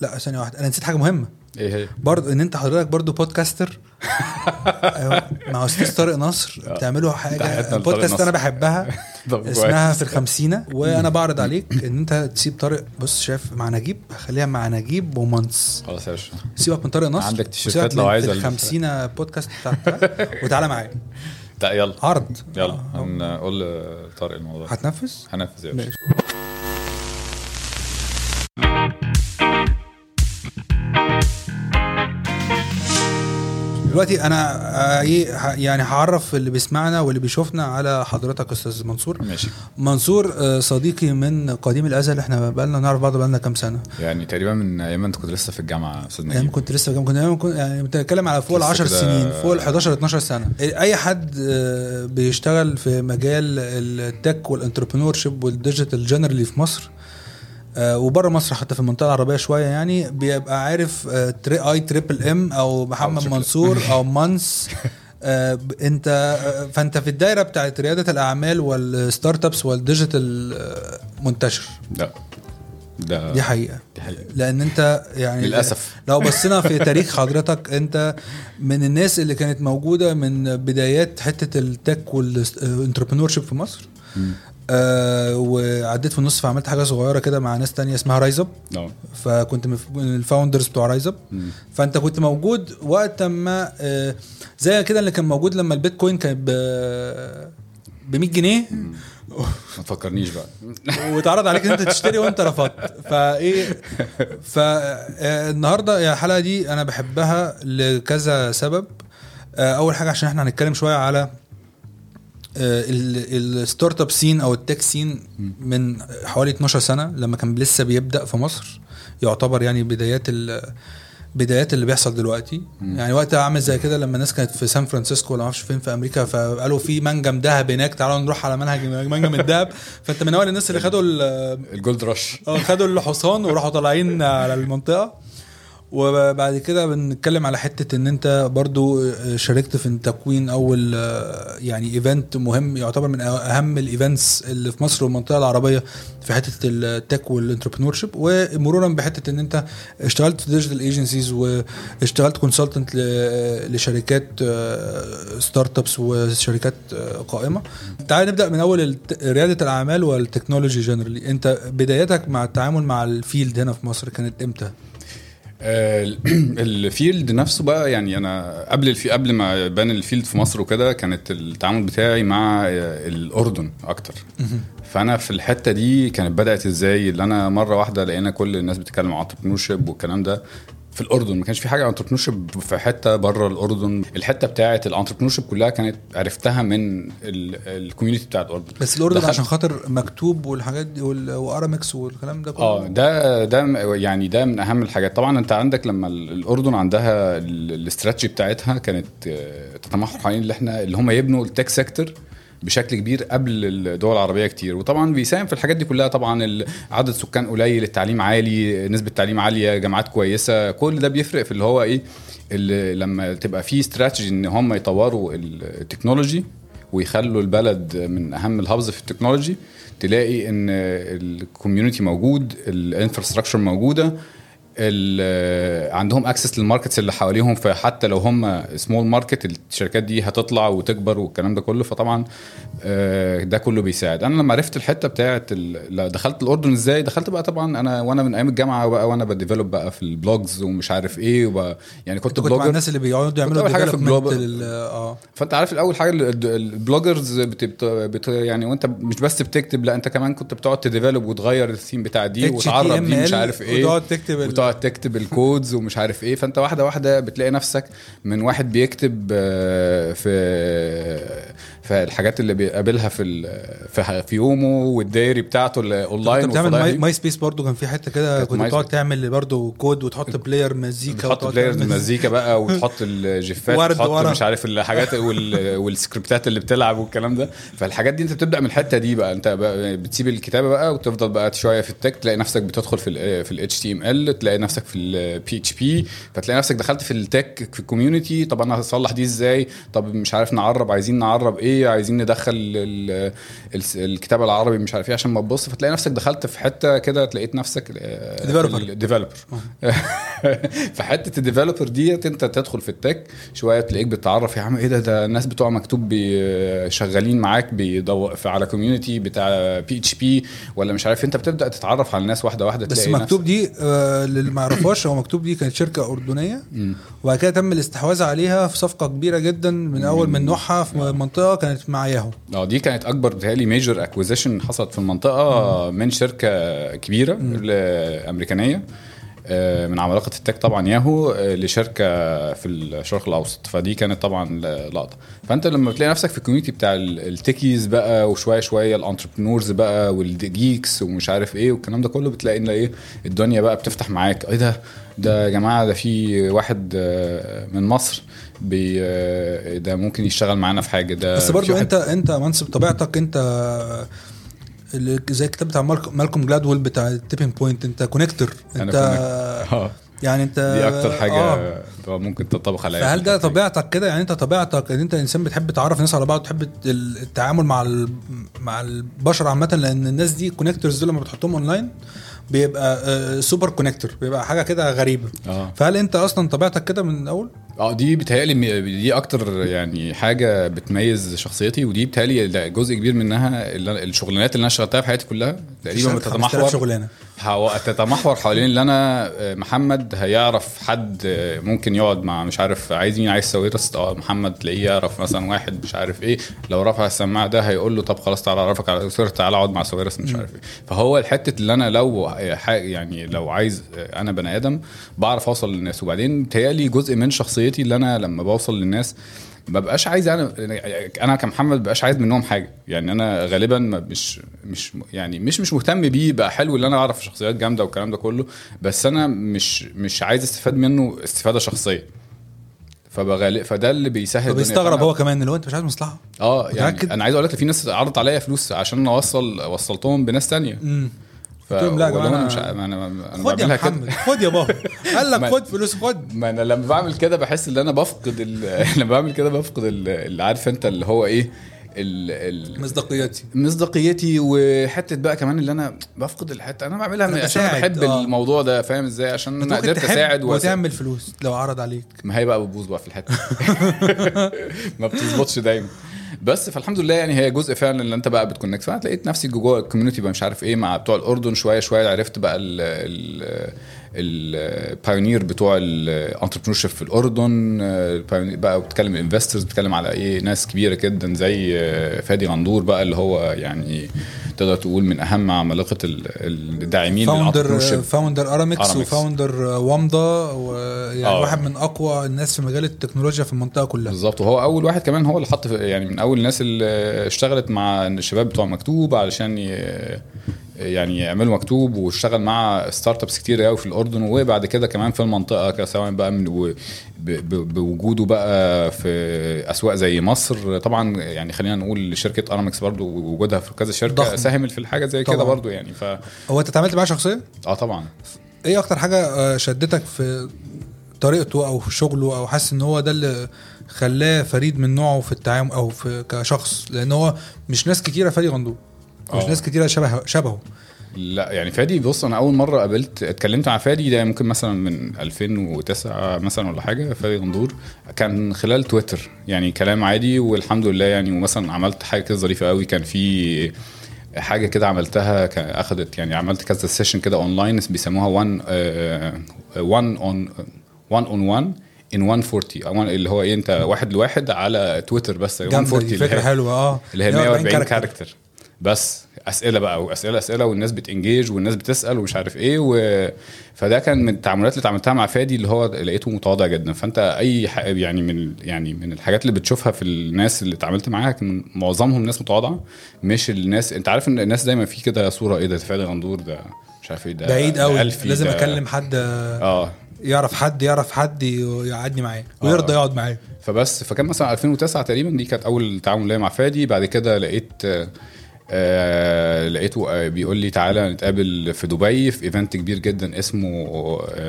لا ثانية واحدة. أنا نسيت حاجة مهمة. إيه هي؟ برضه إن أنت حضرتك برضه بودكاستر أيوة، مع أستاذ طارق نصر. بتعملوا حاجة بودكاست. أنا بحبها. اسمها. في الخمسينة. وأنا بعرض عليك إن أنت تسيب طارق. بص شايف مع نجيب. خليها مع نجيب ومنص خلاص يا باشا سيبك من طارق نصر. عندك تيشيرتات لو عايز. الخمسينة بودكاست بتاعتك. وتعالى معايا. لا يلا. عرض. يلا. آه. هنقول لطارق الموضوع. هتنفذ؟ هنفذ يا باشا. دلوقتي أنا آه، إيه ه- يعني هعرف اللي بيسمعنا واللي بيشوفنا على حضرتك أستاذ منصور. ماشي. منصور آه، صديقي من قديم الأزل. إحنا بقالنا نعرف بعض بقالنا كام سنة. يعني تقريبا من أيام أنت كنت لسه في الجامعة أستاذ أيام نجيب كنت لسه كنت أيام كنت يعني بتتكلم على فوق ال لسه 10 كده- سنين فوق ال 11 12 سنة. أي حد آه، بيشتغل في مجال ال tech وال entrepreneurship وال digital generally في مصر وبره مصر حتى في المنطقة العربية شوية يعني بيبقى عارف آه، تري آي triple M أو محمد. منصور أو مانس آه، أنت آه، فأنت في الدايرة بتاعت ريادة الأعمال وال start-ups وال digital آه، منتشر لا ده دي حقيقة دي حقيقة. لأن أنت يعني للأسف. لو بصينا في تاريخ حضرتك أنت من الناس اللي كانت موجودة من بدايات حتة ال tech وال entrepreneur في مصر. آه وعديت في النص فعملت حاجة صغيرة كده مع ناس تانية اسمها رايز اب آه. فكنت من ال founders بتوع رايز اب. فأنت كنت موجود وقت ما آه زي كده اللي كان موجود لما البيتكوين كان ب ب 100 جنيه. ما تفكرنيش بقى. واتعرض عليك إن أنت تشتري وأنت رفضت. فإيه فالنهارده الحلقة دي أنا بحبها لكذا سبب. أول حاجة عشان إحنا هنتكلم شوية على ال start-up scene أو ال tech scene من حوالي 12 سنة لما كان لسه بيبدأ في مصر يعتبر يعني بدايات ال بدايات اللي بيحصل دلوقتي. مم. يعني وقت عامل زي كده لما الناس كانت في سان فرانسيسكو ولا ما أعرفش فين في أمريكا فقالوا في منجم ذهب هناك تعالوا نروح على منهج منجم الذهب. فانت من أول الناس اللي خدوا ال- ال gold rush. آه خدوا الحصان وراحوا طالعين على المنطقة. وبعد كده بنتكلم على حتة إن أنت برضو شاركت في تكوين أول يعني event مهم يعتبر من أهم ال events اللي في مصر والمنطقة العربية في حتة ال tech وال entrepreneurship ومرورا بحتة إن أنت اشتغلت في digital agencies واشتغلت consultant لشركات start-ups وشركات قائمة. تعال نبدأ من أول ريادة الأعمال وال technology generally أنت بدايتك مع التعامل مع ال field هنا في مصر كانت إمتى؟ آه، ال field نفسه بقى يعني أنا قبل الفي قبل ما بان الفيلد في مصر وكده كانت التعامل بتاعي مع الأردن أكتر. فأنا في الحتة دي كانت بدأت إزاي؟ اللي أنا مرة واحدة لقينا كل الناس بتتكلم عن entrepreneur والكلام ده. في الأردن ما كانش في حاجة entrepreneur في حتة بره الأردن. الحتة بتاعه ال entrepreneur كلها كانت عرفتها من ال community بتاع الأردن. بس الأردن عشان خاطر مكتوب والحاجات دي وأرامكس والكلام ده كله؟ آه ده ده يعني ده من أهم الحاجات. طبعا أنت عندك لما ال- الأردن عندها ال- الاستراتيجي بتاعتها كانت آه، تتمحور حوالين اللي إحنا اللي هم يبنوا ال tech sector بشكل كبير قبل الدول العربية كتير. وطبعا بيساهم في الحاجات دي كلها. طبعا عدد سكان قليل التعليم عالي نسبة تعليم عالية جامعات كويسة. كل ده بيفرق في اللي هو إيه؟ اللي لما تبقى في استراتيجي إن هم يطوروا ال technology ويخلوا البلد من أهم ال hubs في ال technology تلاقي إن ال community موجود ال infrastructure موجودة عندهم access لل markets اللي حواليهم فحتى لو هم small market الشركات دي هتطلع وتكبر والكلام ده كله فطبعا آه، ده كله بيساعد. أنا لما عرفت الحتة لا، دخلت الأردن إزاي؟ دخلت بقى طبعا أنا وأنا من أيام الجامعة بقى وأنا ب develop بقى في ال blogs ومش عارف إيه وب... يعني كنت كنت مع blogger الناس اللي بيقعدوا يعملوا حاجة في. لل- آه. فأنت عارف الأول حاجة ال- ال- ال bloggers بت... بت... بت... يعني وأنت مش بس بتكتب لا أنت كمان كنت بتقعد ت develop وتغير الثيم بتاع دي وتعرب دي مش عارف إيه وتقعد تكتب وتقعد تكتب ال codes ومش عارف إيه فأنت واحدة واحدة بتلاقي نفسك من واحد بيكتب آه، في في الحاجات اللي بيقابلها في ال- في في يومه وال diary بتاعته اللي اونلاين كنت بتعمل ماي, سبيس برضو كان في حتة كده كنت بتقعد. تعمل برضو كود وتحط player مزيكا players تعمل- مزيكا بقى وتحط ال GIF ات وتحط ورا. مش عارف الحاجات وال... والسكريبتات اللي بتلعب والكلام ده. فالحاجات دي انت بتبدأ من الحتة دي بقى. انت بقى بتسيب الكتابة بقى وتفضل بقى شوية في ال tech تلاقي نفسك بتدخل في ال في ال HTML تلاقي نفسك في ال PHP فتلاقي نفسك دخلت في ال tech في ال community طب أنا هصلح دي إزاي؟ طب مش عارف نعرب عايزين نعرب إيه؟ إيه عايزين ندخل ال- ال- الكتاب العربي مش عارف إيه عشان ما تبص فتلاقي نفسك دخلت في حتة كده تلاقيت نفسك. developer في حتة ال developer ديت أنت تدخل في ال tech شوية تلاقيك بتتعرف يا عم إيه ده؟ ده الناس بتوع مكتوب شغالين معاك بيدور على community بتاع PHP ولا مش عارف أنت بتبدأ تتعرف على الناس واحدة واحدة بس مكتوب دي آه، للي ما يعرفهاش هو مكتوب دي كانت شركة أردنية. وبعد كده تم الاستحواذ عليها في صفقة كبيرة جدا من أول من نوعها في منطقة كانت مع ياهو آه دي كانت أكبر بتهيألي major acquisition حصلت في المنطقة من شركة كبيرة امريكانيه آه، من عمالقة ال tech طبعا ياهو آه، لشركة في الشرق الأوسط. فدي كانت طبعا لقطة. فأنت لما بتلاقي نفسك في ال community بتاع ال- ال techies بقى وشوية شوية ال entrepreneurs بقى وال geeks ومش عارف إيه والكلام ده كله بتلاقي إن إيه الدنيا بقى بتفتح معاك. إيه ده؟ ده يا جماعة ده في واحد آه، من مصر بي آه، ده ممكن يشتغل معانا في حاجة. ده بس برضو انت انت منصب طبيعتك انت اللي زي الكتاب بتاع مالك- مالكوم جلادويل بتاع The Tipping Point انت connector أنا انت آه. يعني انت دي أكتر حاجة آه. آه. ممكن تطبق عليها فهل ده طبيعتك كده؟ يعني انت طبيعتك ان انت انسان بتحب تعرف الناس على بعض وتحب ال- التعامل مع مع البشر عامة لأن الناس دي connectors دول لما بتحطهم اونلاين بيبقى super connector بيبقى حاجة كده غريبة. آه. فهل انت أصلا طبيعتك كده من الأول؟ آه دي بتهيألي دي أكتر يعني حاجة بتميز شخصيتي ودي بتهيألي جزء كبير منها اللي- الشغلانات اللي أنا اشتغلتها في حياتي كلها. تقريبا اشتغلت 5000 بتتمحور شغلانة. حو- تتمحور حوالين اللي أنا آه، محمد. هيعرف حد آه، ممكن يقعد مع مش عارف عايز مين عايز ساويرس؟ آه محمد تلاقيه يعرف مثلا واحد مش عارف إيه. لو رفع السماعة ده هيقول له طب خلاص تعالى أعرفك على ساويرس تعالى أقعد مع ساويرس مش عارف إيه. فهو الحتة اللي أنا لو يعني لو عايز آه، أنا بني آدم بعرف أوصل للناس. وبعدين بتهيألي جزء من شخصيتي اللي أنا لما بوصل للناس ما بقاش عايز أنا أنا كمحمد بقاش عايز منهم حاجة. يعني أنا غالبا ما مش مش يعني مش مش مهتم بيه بقى حلو إن أنا أعرف شخصيات جامدة والكلام ده كله بس أنا مش مش عايز استفاد منه استفادة شخصية. فبغالب فده اللي بيسهل. فبيستغرب فأنا- هو كمان اللي هو أنت مش عايز مصلحة؟ آه يعني متأكد؟ أنا عايز أقول لك في ناس عرضت عليا فلوس عشان أوصل وصلتهم بناس تانية. ف... قلت لهم لا ولو أنا أنا- مش أنا أنا خد يا محمد خد يا بابا قال لك خد فلوس خد ما أنا لما بعمل كده بحس إن أنا بفقد. لما بعمل كده بفقد ال- اللي عارف أنت اللي هو إيه. مصداقيتي مصداقيتي وحتة بقى كمان اللي أنا بفقد الحتة أنا بعملها أنا عشان أنا بحب آه. الموضوع ده فاهم إزاي عشان أنا قدرت أساعد وتعمل فلوس لو عرض عليك ما هي بقى بتبوظ بقى في الحتة ما بتظبطش دايما بس فالحمد لله يعني هي جزء فعلا اللي انت بقى بت connect. فأنا لقيت نفسي جوه ال community بقى مش عارف إيه مع بتوع الأردن شوية شوية عرفت بقى ال ال ال pioneer بتوع ال entrepreneur في الأردن بقى بتكلم investors بتكلم على إيه ناس كبيرة جدا زي آه، فادي غندور بقى اللي هو يعني تقدر تقول من أهم عمالقة ال- الداعمين founder founder ارامكس. و founder وامضه ويعني آه. واحد من أقوى الناس في مجال التكنولوجيا في المنطقة كلها بالظبط وهو أول واحد كمان هو اللي حط يعني من أول الناس اللي اشتغلت مع الشباب بتوع مكتوب علشان يعني يعملوا مكتوب واشتغل مع startups كتير قوي في الأردن وبعد كده كمان في المنطقة سواء بقى من و- ب- ب- بوجوده بقى في أسواق زي مصر. طبعا يعني خلينا نقول شركة ارامكس برضو وجودها في كذا شركة ضخم. ساهمت في الحاجة زي كده. برضو يعني ف هو أنت اتعاملت معاه شخصيا؟ آه طبعا. إيه أكتر حاجة آه، شدتك في طريقته أو في شغله أو حاسس إن هو ده اللي خلاه فريد من نوعه في التعامل أو في كشخص؟ لأن هو مش ناس كتيرة فادي غندور. مش آه. ناس كتيرة شبه شبهه لا يعني فادي بص أنا أول مرة قابلت اتكلمت مع فادي ده ممكن مثلا من 2009 مثلا ولا حاجة فادي غندور كان خلال تويتر يعني كلام عادي والحمد لله يعني ومثلا عملت حاجة كده ظريفة قوي كان في حاجة كده عملتها أخدت يعني عملت كذا session كده اونلاين بيسموها 1 1 on 1 on 1 in 140 أو اللي هو إيه أنت واحد لواحد على تويتر بس جامدة 140 دي اللي فكرة حلوة آه اللي هي 140 character. بس أسئلة بقى وأسئلة أسئلة والناس بت engage والناس بتسأل ومش عارف إيه و... فده كان من التعاملات اللي اتعاملتها مع فادي اللي هو لقيته متواضع جدا. فأنت أي ح... يعني من يعني من الحاجات اللي بتشوفها في الناس اللي اتعاملت معاها كان معظمهم ناس متواضعة مش الناس أنت عارف إن الناس دايما في كده صورة إيه ده؟ فادي غندور ده مش عارف إيه ده بعيد قوي لازم ده- أكلم حد آه. يعرف حد يعرف حد يقعدني معاه ويرضى آه. يقعد معاه. فبس فكان مثلا 2009 تقريبا دي كانت أول تعاون ليا مع فادي. بعد كده لقيت آه، لقيته آه بيقول لي تعالى نتقابل في دبي في event كبير جدا اسمه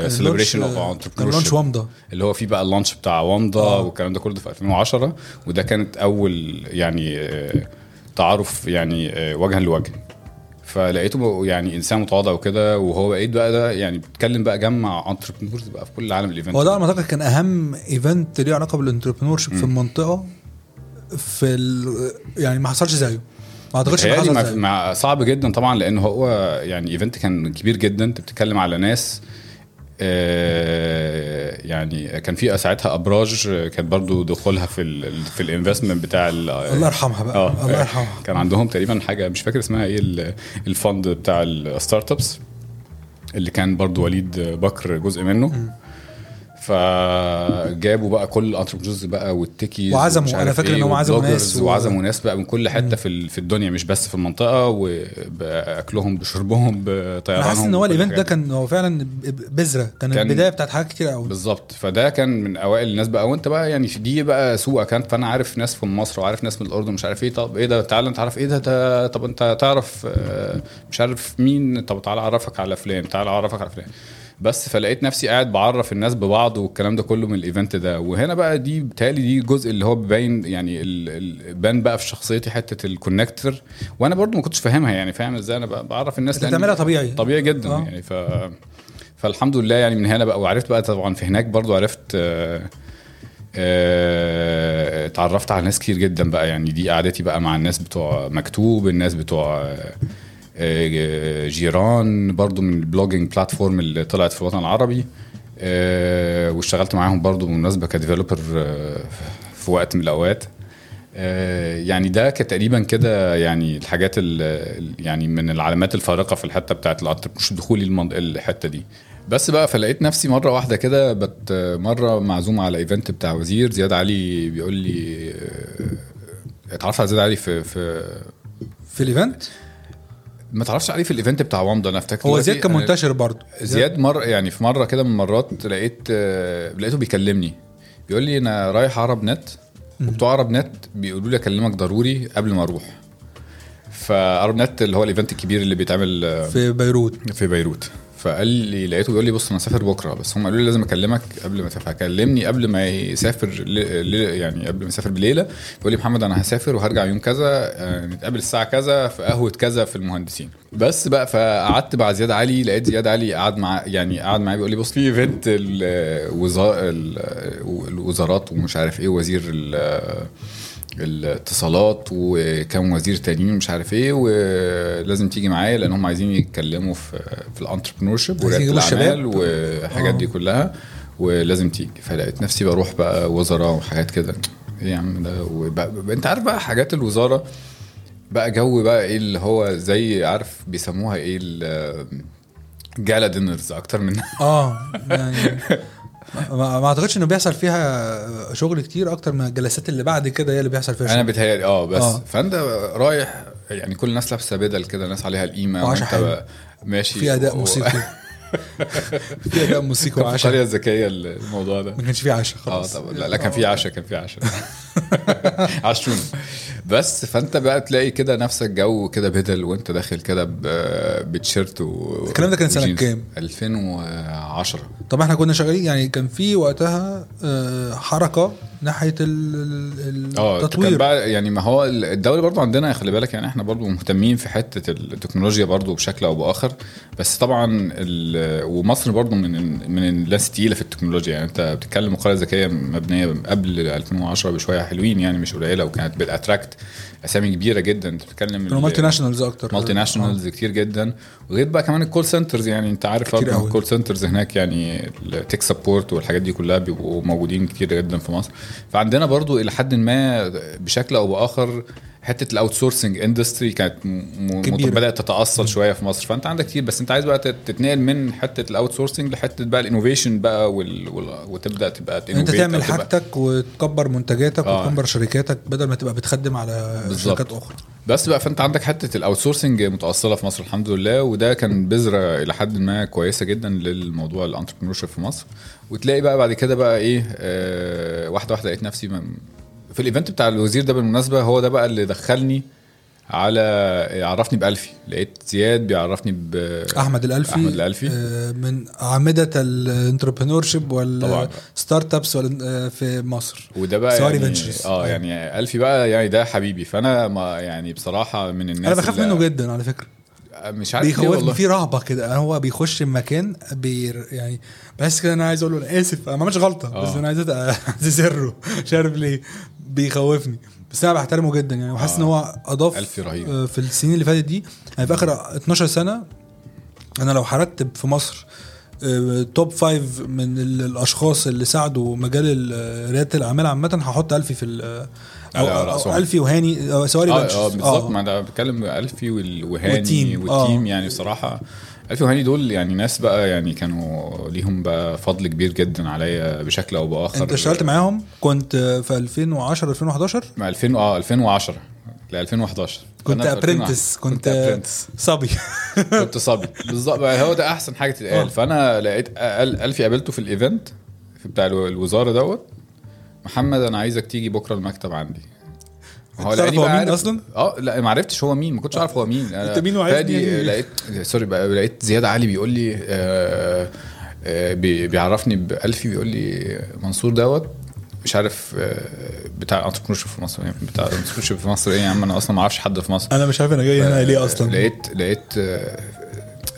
celebration of كان launch وامضة. اللي هو فيه بقى ال launch بتاع وامضة آه. والكلام ده كله في 2010 وده كانت أول يعني آه، تعارف يعني آه، وجها لوجه. فلقيته يعني إنسان متواضع وكده وهو بقيت بقى ده يعني بيتكلم بقى جمع entrepreneurs بقى في كل عالم ال event هو ده على ما أعتقد كان أهم event ليه علاقة بال entrepreneur في المنطقة في. يعني ما حصلش زيه. ما أعتقدش مع- مع صعب جدا طبعا لأن هو يعني event كان كبير جدا. أنت بتتكلم على ناس آه، يعني كان في ساعتها أبراج آه، كانت برضو دخولها في ال في ال investment بتاع ال- الله يرحمها بقى. آه الله يرحمها. كان عندهم تقريبا حاجة مش فاكر اسمها إيه ال- ال fund بتاع ال startups اللي كان برضو وليد بكر جزء منه. فجابوا بقى كل ال entrepreneurs بقى وال techies وعزموا، عارف فاكر إيه إنهم عزموا وال bloggers ناس و- وعزموا ناس بقى من كل حتة في في الدنيا مش بس في المنطقة وبأكلهم بشربهم بطيرانهم أنا حاسس إن هو ال event ده. كان هو فعلا بذرة. كان, كان- البداية بتاعت حاجات كتير قوي. بالظبط. فده كان من أوائل الناس بقى. وأنت بقى يعني دي بقى سوق كانت فأنا عارف ناس في مصر وعارف ناس من الأردن مش عارف إيه. طب إيه ده؟ تعالى أنت عارف إيه ده, ده طب أنت تعرف آه، مش عارف مين؟ طب تعالى أعرفك على فلان تعالى أعرفك على فلان. بس فلقيت نفسي قاعد بعرف الناس ببعض والكلام ده كله من ال event ده. وهنا بقى دي بتهيألي دي الجزء اللي هو بيبين يعني بان بقى في شخصيتي حتة ال connector وأنا برضو ما كنتش فاهمها يعني فاهم إزاي؟ أنا بقى بعرف الناس بتعملها طبيعي طبيعي جدا آه. يعني. ف فالحمد لله يعني من هنا بقى وعرفت بقى طبعا في هناك برضو عرفت آه، آه، اتعرفت على ناس كتير جدا بقى يعني. دي قعدتي بقى مع الناس بتوع مكتوب الناس بتوع جيران برضو من ال blogging platform اللي طلعت في الوطن العربي. آه، واشتغلت معاهم برضو بالمناسبة ك developer آه، في وقت من الأوقات. آه، يعني ده تقريبا كده يعني الحاجات ال- يعني من العلامات الفارقة في الحتة بتاعت ال entrepreneur دخولي الحتة دي. بس بقى فلقيت نفسي مرة واحدة كده بت مرة معزوم على event بتاع وزير زياد علي بيقول لي اتعرفت على زياد علي في في في ال event؟ ما اتعرفتش عليه في ال event بتاع وامضة أنا أفتكر هو زياد كان منتشر برضه. زياد. مره يعني في مرة كده من المرات لقيت آه، لقيته بيكلمني بيقول لي أنا رايح عرب نت وبتوع عرب نت بيقولوا لي أكلمك ضروري قبل ما أروح. فعرب نت اللي هو ال event الكبير اللي بيتعمل في بيروت. في بيروت. فقال لي لقيته بيقول لي بص أنا مسافر بكرة بس هم قالوا لي لازم أكلمك قبل ما تسافر كلمني قبل ما يسافر. يعني قبل ما يسافر بليلة بيقول لي محمد أنا هسافر وهرجع يوم كذا آه، نتقابل الساعة كذا في قهوة كذا في المهندسين بس بقى فقعدت مع زياد علي لقيت زياد علي قعد مع يعني قعد معايا بيقول لي بص في event الوزار الوزارات ومش عارف إيه وزير الاتصالات وكم وزير تانيين مش عارف إيه ولازم تيجي معايا لأن هم عايزين يتكلموا في في ال entrepreneurship وريادة. الأعمال والحاجات آه. دي كلها ولازم تيجي فلقيت نفسي بروح بقى وزراء وحاجات كده إيه يا عم ده أنت عارف بقى حاجات الوزارة بقى جو بقى إيه اللي هو زي عارف بيسموها إيه ال- جالا دينرز أكتر من آه يعني ما, ما اعتقدش انه بيحصل فيها شغل كتير أكتر من الجلسات اللي بعد كده هي اللي بيحصل فيها أنا شغل. بيتهيألي آه بس آه. فانت رايح يعني كل الناس لابسة بدل كده ناس عليها القيمة وعشا وانت ماشي في أداء موسيقي. في اداء كان في وعشاء. قرية ذكية الموضوع ده. ما كانش فيه عشاء آه خلاص طب لا, لا كان في عشاء كان في عشاء. عشون بس فأنت بقى تلاقي كده نفسك جو كده بدل وأنت داخل كده ب- بتيشيرت و الكلام ده كان وجينز. كام؟ 2010 طب إحنا كنا شغالين يعني كان في وقتها آه، حركة ناحية ال- ال- آه التطوير. بقى يعني ما هو الدولة برضو عندنا خلي بالك يعني إحنا برضو مهتمين في حتة التكنولوجيا برضو بشكل أو بآخر بس طبعا ومصر برضو من من الناس التقيله في التكنولوجيا. يعني انت بتتكلم القريه الذكيه مبنية قبل 2010 بشوية حلوين يعني مش قليلة وكانت بت attract أسامي كبيرة جدا. أنت بتتكلم كانوا multinationals أكتر. multinationals كتير جدا. وغير بقى كمان ال call centers يعني. أنت عارف. ال call centers هناك يعني ال tech support والحاجات دي كلها بيبقوا موجودين كتير جدا في مصر. فعندنا برضو إلى حد ما بشكل أو بآخر حتة ال outsourcing industry كانت كبيرة. بدأت تتأصل شوية في مصر فأنت عندك كتير بس أنت عايز بقى تت- تتنقل من حتة ال outsourcing لحتة بقى ال innovation بقى وال... وال... وتبدأ تبقى أنت تعمل حاجتك وتكبر منتجاتك آه. وتكبر شركاتك بدل ما تبقى بتخدم على بالظبط. شركات أخرى بس بقى فأنت عندك حتة ال outsourcing متأصلة في مصر الحمد لله وده كان بذرة إلى حد ما كويسة جدا للموضوع ال entrepreneur في مصر وتلاقي بقى بعد كده بقى إيه آه واحدة واحدة لقيت نفسي في ال event بتاع الوزير ده بالمناسبة هو ده بقى اللي دخلني على عرفني بألفي. لقيت زياد بيعرفني ب أحمد الألفي. أحمد الألفي. آه، من أعمدة ال entrepreneurship. وال startups في مصر. وده بقى سواري يعني. آه يعني ألفي بقى يعني ده حبيبي. فأنا ما يعني بصراحة من الناس أنا بخاف منه جدا على فكرة. مش عارف ليه والله. في رهبة كده. هو بيخش المكان بير يعني بحس كده أنا عايز أقول له أنا آسف أنا ما عملتش غلطة آه. بس أنا عايز أت- اعتذر مش عارف ليه. بيخوفني بس أنا بحترمه جدا يعني وحاسس آه. ان هو أضاف ألفي رهيب. آه، في السنين اللي فاتت دي يعني في آخر 12 سنة أنا لو هرتب في مصر آه، top five من ال- الأشخاص اللي ساعدوا مجال ال- ريادة الأعمال عامة هحط ألفي في أو, أو. ألفي وهاني آه، سواري آه بنشز. آه بالظبط ما أنا بتكلم ألفي وهاني والتيم. والتيم آه. يعني بصراحة الفي وهاني دول يعني ناس بقى يعني كانوا ليهم بقى فضل كبير جدا عليا بشكل أو بآخر. أنت اشتغلت معاهم؟ كنت في 2010 2011 مع 2000 آه 2010 ل 2011 كنت أنا في 2010. apprentice كنت كنت صبي. كنت صبي. بالظبط. هو ده أحسن حاجة آه. تتقال فأنا لقيت الفي قابلته في ال event في بتاع الو- الوزارة دوت محمد أنا عايزك تيجي بكرة المكتب عندي. تعرف لقاني هو مين أصلاً؟ آه لا ما عرفتش هو مين ما كنتش عارف هو مين أنا أنت مين وعايز فادي مين يعني؟ لقيت sorry بقى لقيت زياد علي بيقول لي آه آه بي- بيعرفني بألفي بيقول لي منصور دوت مش عارف آه، بتاع entrepreneur في مصر يعني بتاع entrepreneur في مصر إيه يا عم أنا أصلا ما أعرفش حد في مصر أنا مش عارف أنا جاي هنا ليه أصلا لقيت لقيت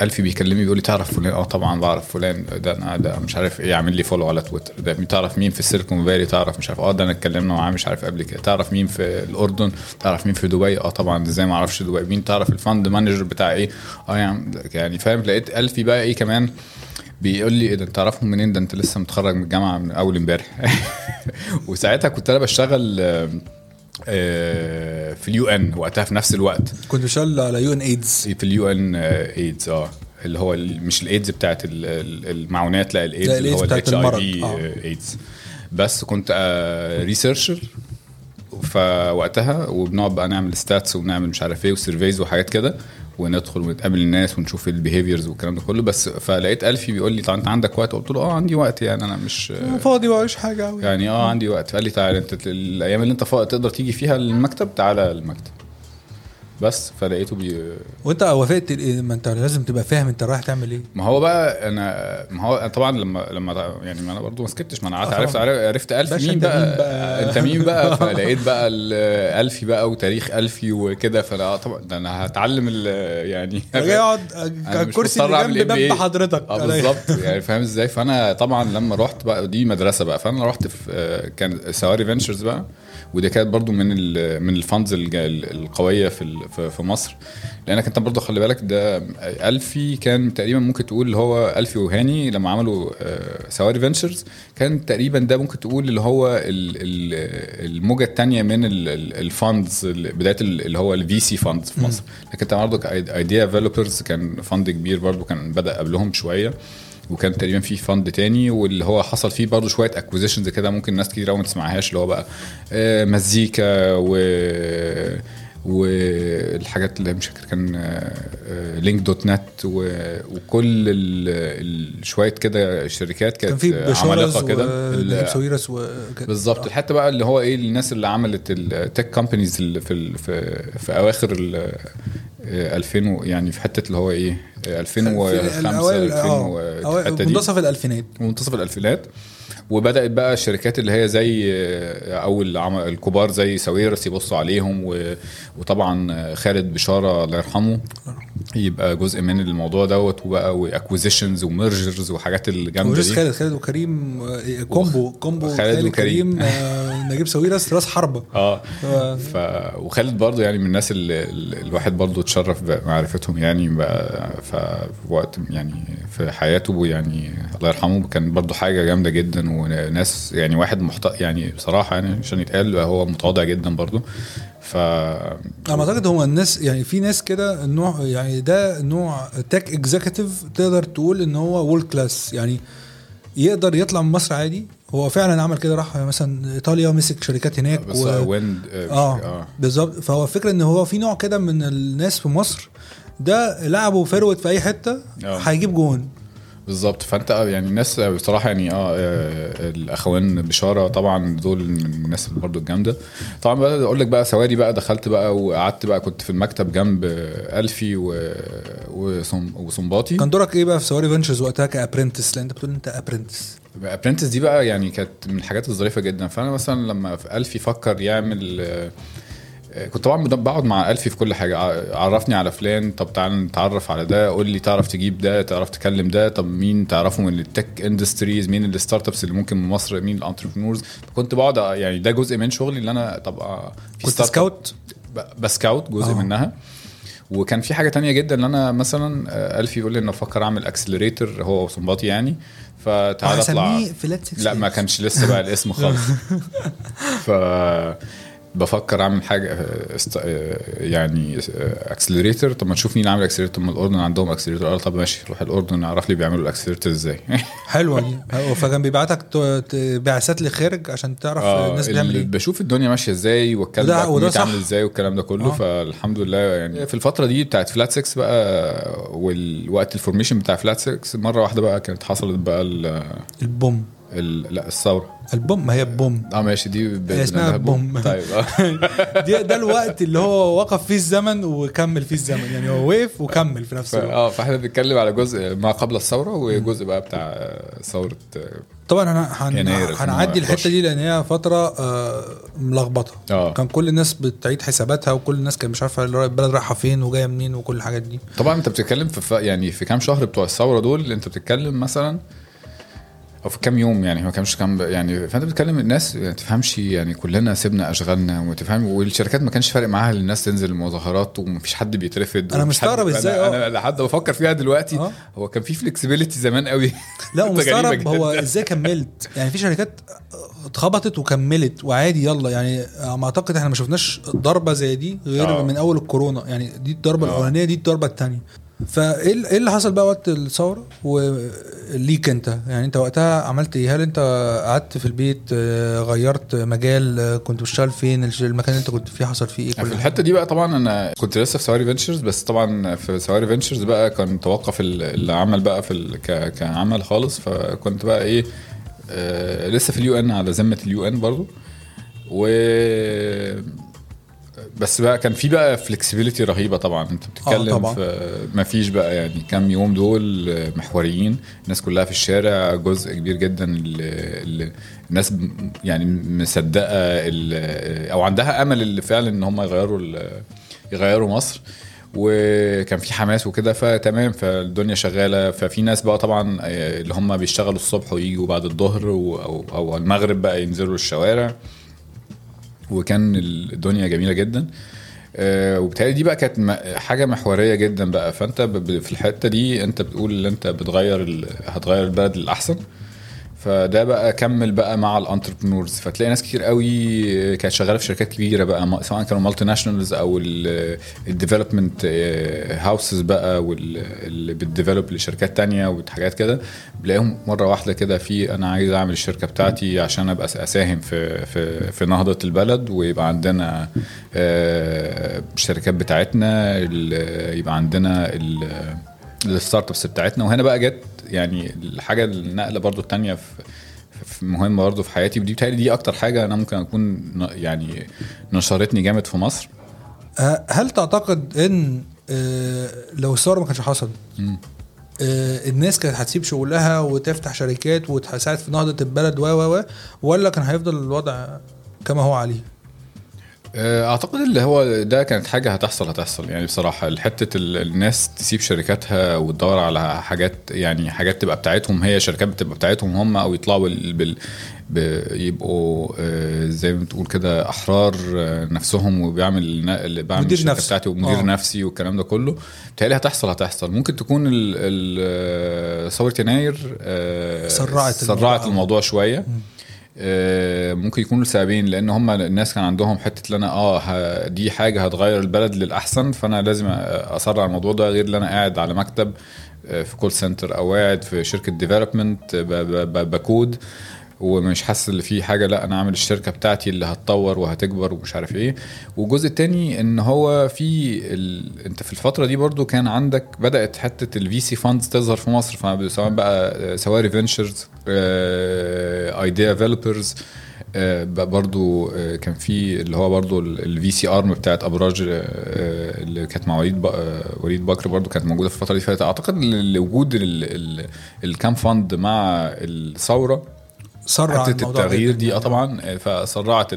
ألفي بيكلمني بيقول لي تعرف فلان؟ آه طبعا بعرف فلان ده أنا ده مش عارف إيه عامل لي follow على تويتر. ده تعرف مين في السيليكون فالي؟ تعرف مش عارف آه ده أنا اتكلمنا معاه مش عارف قبل كده. تعرف مين في الأردن؟ تعرف مين في دبي؟ آه طبعا إزاي ما أعرفش دبي؟ مين تعرف ال fund manager بتاع إيه؟ آه يعني يعني فاهم؟ لقيت ألفي بقى إيه كمان؟ بيقول لي إيه ده أنت تعرفهم منين؟ ده أنت لسه متخرج من الجامعة من أول امبارح. وساعتها كنت أنا بشتغل في ال UN وقتها في نفس الوقت. كنت بشتغل على UNAIDS. في ال UNAIDS آه اللي هو مش الايدز بتاعت ال- ال- المعونات لا الايدز لا، اللي هو ال HI المرض، في آه. إيدز. بس كنت researcher فوقتها وبنقعد بقى نعمل stats ونعمل مش عارف إيه و surveys وحاجات كده. وندخل ونتقابل الناس ونشوف ال behaviors والكلام ده كله. بس فلقيت ألفي بيقول لي طب أنت عندك وقت؟ قلت له آه عندي وقت يعني أنا مش فاضي بقى حاجة أوي. يعني آه عندي وقت. قال لي تعالى أنت الأيام اللي أنت فا- تقدر تيجي فيها المكتب تعالى المكتب. بس فلقيته بي وانت وافقت إيه؟ ما انت لازم تبقى فاهم انت رايح تعمل إيه. ما هو بقى أنا ما هو طبعا لما لما يعني ما أنا برضه ما سكتش ما أنا قعدت آه عرفت. عرفت ألفي مين بقى, مين بقى؟ أنت مين بقى؟ فلقيت بقى ال- ألفي بقى وتاريخ ألفي وكده. فانا آه طبعا ده أنا هتعلم يعني أقعد الكرسي اللي جنب MBA. باب حضرتك. آه أنا- بالظبط. يعني فاهم إزاي؟ فأنا طبعا لما رحت بقى دي مدرسة بقى. فأنا رحت في آه، كان سواري Ventures بقى. ودي كانت برضو من من ال funds القوية في في- مصر. لأنك أنت برضو خلي بالك ده ألفي كان تقريبا ممكن تقول اللي هو ألفي وهاني لما عملوا آه، سواري Ventures كان تقريبا ده ممكن تقول اللي هو ال- ال- الموجة الثانية من ال funds بداية ال- اللي هو ال VC funds في مصر. لكن أنت برضو Ideavelopers كان fund كبير برضو كان بدأ قبلهم شوية وكان تقريبا في fund تاني واللي هو حصل فيه برضه شوية acquisitions كده ممكن ناس كتير قوي ما تسمعهاش اللي هو بقى آه، مزيكا و والحاجات اللي مش فاكر كان LINKdotNET وكل شوية كده شركات كان كانت عمالقه كده. بالظبط. الحته بقى اللي هو إيه الناس اللي عملت ال tech companies اللي في في في أواخر ال 2000 و- يعني في حتة اللي هو إيه 2005 الأوائل- 2000 آه و- أوائل- الحتة دي. منتصف الألفينات. منتصف الألفينات. وبدأت بقى الشركات اللي هي زي أو العم- الكبار زي ساويرس يبصوا عليهم وطبعا خالد بشارة الله يرحمه يبقى جزء من الموضوع دوت وبقى و acquisitions و mergers وحاجات الجامدة دي خالد خالد وكريم آه، combo combo خالد خالد وكريم. كريم آه، نجيب ساويرس راس حربة آه ف-. وخالد برضو يعني من الناس اللي الواحد برضو اتشرف بمعرفتهم يعني بقى في وقت يعني في حياته يعني الله يرحمه كان برضو حاجة جامدة جدا وناس يعني واحد محت... يعني بصراحة يعني عشان يتقال هو متواضع جدا برضو. ف أنا أعتقد هو الناس يعني في ناس كده النوع يعني ده نوع tech executive تقدر تقول إن هو world class يعني يقدر يطلع من مصر عادي. هو فعلا عمل كده راح مثلا إيطاليا مسك شركات هناك بس Wind آه, آه بالظبط. فهو الفكرة إن هو في نوع كده من الناس في مصر ده لعبه forward في أي حتة آه. هيجيب جون. بالظبط. فانت آه، يعني الناس بصراحة يعني آه آه، الأخوان بشارة طبعا دول من الناس اللي برضه الجامدة. طبعا بقى أقول لك بقى سواري بقى دخلت بقى وقعدت بقى كنت في المكتب جنب ألفي و- وصنباطي. كان دورك إيه بقى في Sawari Ventures وقتها ك apprentice لأن أنت بتقول أنت apprentice apprentice دي بقى يعني كانت من الحاجات الظريفة جدا. فأنا مثلا لما في ألفي فكر يعمل آه، آه، كنت طبعا بقعد مع ألفي في كل حاجة. ع- عرفني على فلان طب تعال نتعرف على ده قول لي تعرف تجيب ده تعرف تكلم ده طب مين تعرفه من ال tech industries مين ال startups اللي ممكن من مصر مين ال entrepreneurs كنت بقعد أ- يعني ده جزء من شغلي اللي أنا طب آه، في كنت scout ب scout جزء آه. منها. وكان في حاجة تانية جدا إن أنا مثلا آه، ألفي يقول لي إن أفكر أعمل accelerator هو وصنباطي يعني. فتعالى أطلع. هسميه Flat 6 لا ما كانش لسه بقى الاسم خالص. ف بفكر أعمل حاجة آه، است... آه، يعني accelerator طب ما نشوف مين عامل accelerator ما الأردن عندهم accelerator قال طب ماشي روح الأردن اعرف لي بيعملوا ال accelerator إزاي. حلوة دي. فكان بيبعتك بعثات لخارج عشان تعرف الناس بتعمل إيه. بشوف الدنيا ماشية إزاي ال community صح. عامل إزاي والكلام ده كله. آه. فالحمد لله يعني في الفترة دي بتاعت Flat 6 بقى والوقت ال formation بتاع Flat 6 مرة واحدة بقى كانت حصلت بقى ال البوم. ال لا الثورة. البوم ما هي بوم. آه ماشي دي اسمها بوم. طيب. دي ده الوقت اللي هو وقف فيه الزمن وكمل فيه الزمن. يعني هو وقف وكمل في نفس الوقت. آه فإحنا بنتكلم على جزء ما قبل الثورة وجزء بقى بتاع آه، ثورة آه، طبعا أنا هن... هنعدي 2011. الحتة دي لأن هي فترة آه، ملخبطة. آه. كان كل الناس بتعيد حساباتها وكل الناس كانت مش عارفة البلد رايحة فين وجاية منين وكل الحاجات دي. طبعا أنت بتتكلم في يعني في كام شهر بتوع الثورة دول أنت بتتكلم مثلا أو في كام يوم يعني ما كانش كام يعني فأنت بتتكلم الناس ما تفهمش يعني كلنا سيبنا أشغالنا وتفهم والشركات ما كانش فارق معاها الناس تنزل المظاهرات ومفيش حد أنا ومفيش حد- مستغرب إزاي، أنا, آه. أنا لحد بفكر فيها دلوقتي آه. هو كان في فلكسبيليتي زمان قوي لا ومستغرب. هو إزاي كملت يعني في شركات اتخبطت وكملت وعادي يلا يعني ما أعتقد إحنا ما شفناش ضربة زي دي غير آه. من أول الكورونا يعني دي الضربة آه. الأولانية دي الضربة الثانية فإيه إيه اللي حصل بقى وقت الثورة؟ وليك أنت يعني أنت وقتها عملت إيه؟ هل أنت قعدت في البيت آه، غيرت مجال آه، كنت بتشتغل فين؟ المكان اللي أنت كنت فيه حصل فيه إيه؟ في الحتة دي بقى طبعا أنا كنت لسه في Sawari Ventures بس طبعا في Sawari Ventures بقى كان توقف ال- العمل بقى في ال- ك- كعمل خالص. فكنت بقى إيه آه لسه في ال UN على ذمة ال UN برضو. و بس بقى كان في بقى فلكسبيليتي رهيبة طبعا. أنت بتتكلم طبعا. في ما فيش بقى يعني كام يوم دول محوريين. الناس كلها في الشارع جزء كبير جدا اللي الناس يعني مصدقة أو عندها أمل اللي فعلا إن هم يغيروا يغيروا مصر. وكان في حماس وكده فتمام فالدنيا شغالة. ففي ناس بقى طبعا آه، اللي هم بيشتغلوا الصبح ويجوا بعد الظهر أو أو المغرب بقى ينزلوا الشوارع. وكان الدنيا جميلة جدا. آه، وبالتالي دي بقى كانت حاجة محورية جدا بقى. فأنت في الحتة دي أنت بتقول إن أنت بتغير هتغير البلد للأحسن. فده بقى كمل بقى مع ال entrepreneurs. فتلاقي ناس كتير قوي كانت شغالة في شركات كبيرة بقى سواء كانوا multinationals أو ال development houses بقى واللي بت develop لشركات تانية وحاجات كده. بلاقيهم مرة واحدة كده في أنا عايز أعمل الشركة بتاعتي عشان أبقى أساهم في في في نهضة البلد ويبقى عندنا آه، الشركات بتاعتنا يبقى عندنا ال- الستارت أبس بتاعتنا وهنا بقى جت يعني الحاجة النقلة برضو التانية في في مهمة برضو في حياتي ودي بتهيألي دي أكتر حاجة أنا ممكن أكون يعني نشرتني جامد في مصر آه، هل تعتقد إن آه، لو الثورة ما كانش حصل. آه، الناس كانت هتسيب شغلها وتفتح شركات وتساعد في نهضة البلد و و و ولا كان هيفضل الوضع كما هو عليه؟ آه، أعتقد اللي هو ده كانت حاجة هتحصل هتحصل يعني بصراحة حتة ال- الناس تسيب شركاتها وتدور على حاجات يعني حاجات تبقى بتاعتهم هي شركات بتبقى بتاعتهم هم أو يطلعوا بال بال ب- يبقوا آه، زي ما بتقول كده أحرار آه، نفسهم وبيعمل بعمل مدير نفسه. بتاعتي ومدير آه. آه. نفسي والكلام ده كله بتهيألي هتحصل هتحصل ممكن تكون ثورة يناير سرعت سرعت الموضوع. الموضوع شوية آه، ممكن يكونوا لسببين لأن هم الناس كان عندهم حتة ان أنا آه دي حاجة هتغير البلد للأحسن فأنا لازم أسرع الموضوع ده غير إن أنا قاعد على مكتب آه، في call center أو قاعد في شركة development ب code. ومش حاسس إن في حاجة لا أنا اعمل الشركة بتاعتي اللي هتطور وهتكبر ومش عارف إيه. والجزء التاني إن هو في ال... أنت في الفترة دي برضو كان عندك بدأت حتة ال VC funds تظهر في مصر سواء بقى Sawari Ventures Ideavelopers برضو آه، كان في اللي هو برضو ال VC arm بتاعت أبراج آه، اللي كانت مع وليد آه، وليد بكر برضو كانت موجودة في الفترة دي. فأعتقد ال- وجود ال- ال- الكام fund مع الثورة سرع حتة التغيير دي آه يعني. طبعا آه، فسرعت.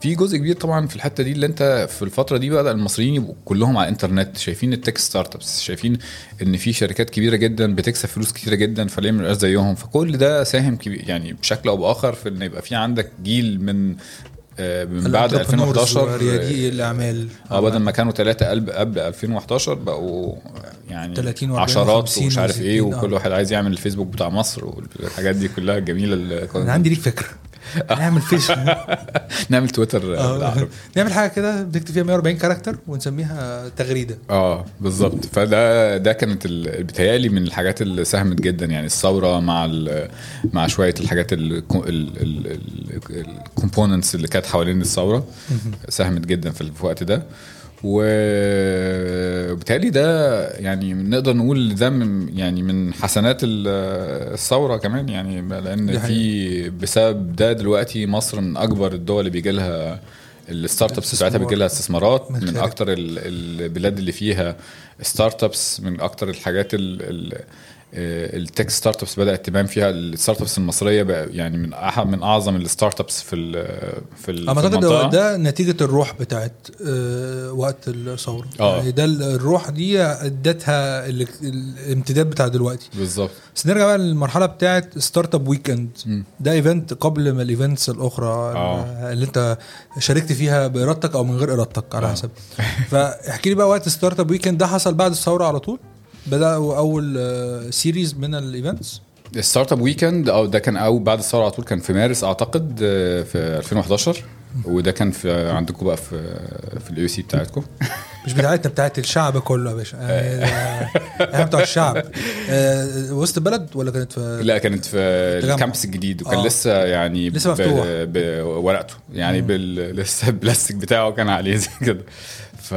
في جزء كبير طبعا في الحتة دي اللي أنت في الفترة دي بقى المصريين يبقوا كلهم على الإنترنت شايفين ال tech startups شايفين إن في شركات كبيرة جدا بتكسب فلوس كتيرة جدا فليه ما زيهم فكل ده ساهم كبير يعني بشكل أو بآخر في إن يبقى في عندك جيل من من بعد ال entrepreneurs 2011 وريادي الأعمال آه بدل ما كانوا ثلاثة قلب قبل 2011 بقوا يعني 30 و40 عشرات و50 ومش عارف إيه و60 آه. وكل واحد عايز يعمل الفيسبوك بتاع مصر والحاجات دي كلها الجميلة أنا عندي ليك فكرة نعمل فيس نعمل تويتر آه. نعمل حاجة كده بنكتب فيها 140 character ونسميها تغريدة. آه بالظبط. فده ده كانت ال- بيتهيألي من الحاجات اللي ساهمت جدا يعني الثورة مع مع شوية الحاجات ال components اللي كانت حوالين الثورة ساهمت جدا في الوقت ده. وبالتالي ده يعني نقدر نقول ده من يعني من حسنات ال- الثورة كمان يعني لأن في بسبب ده دلوقتي مصر من أكبر الدول اللي بيجي لها ال startups بتاعتها بيجي لها استثمارات من من. أكتر ال- البلاد اللي فيها startups من أكتر الحاجات ال- ال- ال tech startups بدات تبان فيها ال startups المصرية بقى يعني من أح من أعظم ال startups في ال في ال- أعتقد ده نتيجة الروح بتاعت آه، وقت الثورة آه. يعني ده ال- الروح دي أدتها ال- الامتداد بتاع دلوقتي بالظبط بس نرجع بقى للمرحلة بتاعت Startup Weekend. ده event قبل ما ال events الأخرى آه. اللي أنت شاركت فيها بإرادتك أو من غير إرادتك على آه. حسب فاحكي لي بقى وقت Startup Weekend ده حصل بعد الثورة على طول بدأوا أول series من ال events ال Startup Weekend أو ده كان أو بعد الثورة على طول كان في مارس أعتقد آه، في 2011 وده كان في عندكم بقى في في ال AUC بتاعتكم. مش بتاعتنا بتاعت الشعب كله يا باشا. يعني إحنا بتوع الشعب. آه، وسط البلد ولا كانت في لا كانت في. ال campus الجديد وكان آه. لسه يعني لسه مفتوح. بورقته يعني بال... لسه البلاستيك بتاعه كان عليه زي كده. ف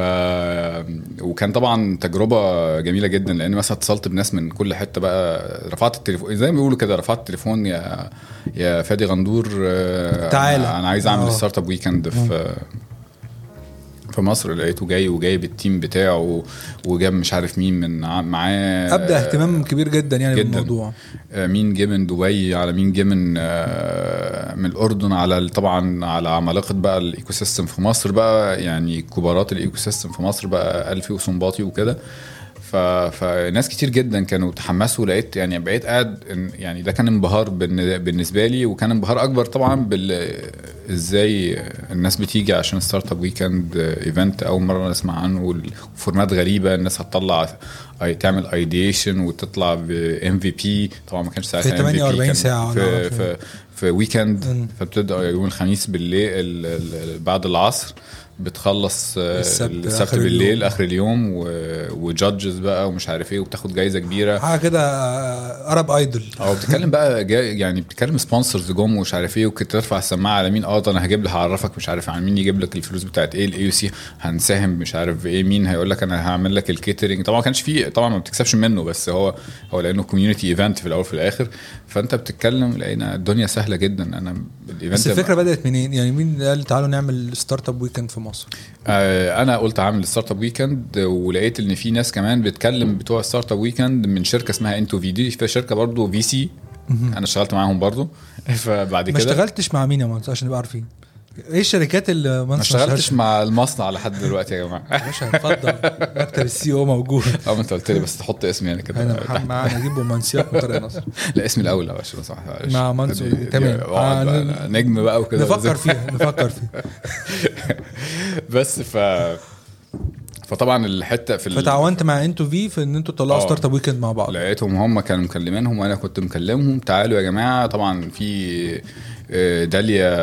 وكان طبعا تجربة جميلة جدا لأن مثلا اتصلت بناس من كل حتة بقى رفعت التليفون زي ما بيقولوا كده رفعت التليفون يا يا فادي غندور آه، تعالى. أنا عايز أعمل آه. Startup Weekend في في مصر لقيته جاي وجايب ال team بتاعه وجاب مش عارف مين من معاه ابدا اهتمام كبير جدا يعني جداً. بالموضوع آه، مين جه من دبي على مين جه من آه، من الأردن على طبعا على عمالقة بقى ال ecosystem في مصر بقى يعني كبارات ال ecosystem في مصر بقى ألفي وسنباطي وكده. فناس كتير جدا كانوا تحمسوا لقيت يعني بقيت قاعد يعني ده كان انبهار بالن- بالنسبة لي وكان انبهار أكبر طبعا بال إزاي الناس بتيجي عشان Startup Weekend event أول مرة نسمع عنه وال format غريبة الناس هتطلع تعمل ideation وتطلع ب MVP طبعا ما كانش ساعتها في MVP 48 كان ساعة ولا في عارف في, في weekend. فبتبدأ يوم الخميس بالليل ال- ال- بعد العصر. بتخلص آه، السبت السبت آخر بالليل اليوم. آخر اليوم و judges بقى ومش عارف إيه وبتاخد جايزة كبيرة. حاجة كده Arab Idol. أو بتتكلم بقى جاي يعني بتتكلم sponsors جم ومش عارف إيه وكنت ترفع السماعه على مين آه ده أنا هجيب لك هعرفك مش عارف عن مين يجيب لك الفلوس بتاعت إيه ال AUC هنساهم مش عارف في إيه مين هيقول لك أنا هعمل لك ال catering طبعا ما كانش فيه طبعا ما بتكسبش منه بس هو هو لأنه community event في الأول وفي الآخر. فأنت بتتكلم لقينا الدنيا سهلة جدا. أنا الايفنت بس الفكرة بدأت منين؟ يعني مين قال تعالوا نعمل ستارت اب ويكند في مصر. آه، أنا قلت عامل ستارت اب ويكند ولقيت إن في ناس كمان بتكلم بتوع ستارت اب ويكند من شركة اسمها انتو في دي في شركة برضو في سي أنا اشتغلت معاهم برضو. فبعد ما كده اشتغلتش مع مين يا مهندس عشان نبقى عارفين. إيه الشركات اللي ما اشتغلتش مع المصنع لحد دلوقتي يا جماعة. يا باشا اتفضل. مكتب السي أو موجود. آه ما انت قلت لي بس تحط اسمي يعني كده. انا معانا نجيب رومانسيات من طريق نصر لا اسمي الأول يا باشا. مع منصور. تمام. اقعد آه، بقى، نجم بقى وكده. نفكر فيها نفكر فيها. بس ف فطبعا الحتة في فتعاونت مع N2V في إن أنتوا تطلعوا. Startup Weekend مع بعض. لقيتهم هم كانوا مكلمينهم وأنا كنت مكلمهم. تعالوا يا جماعة طبعا في آه، داليا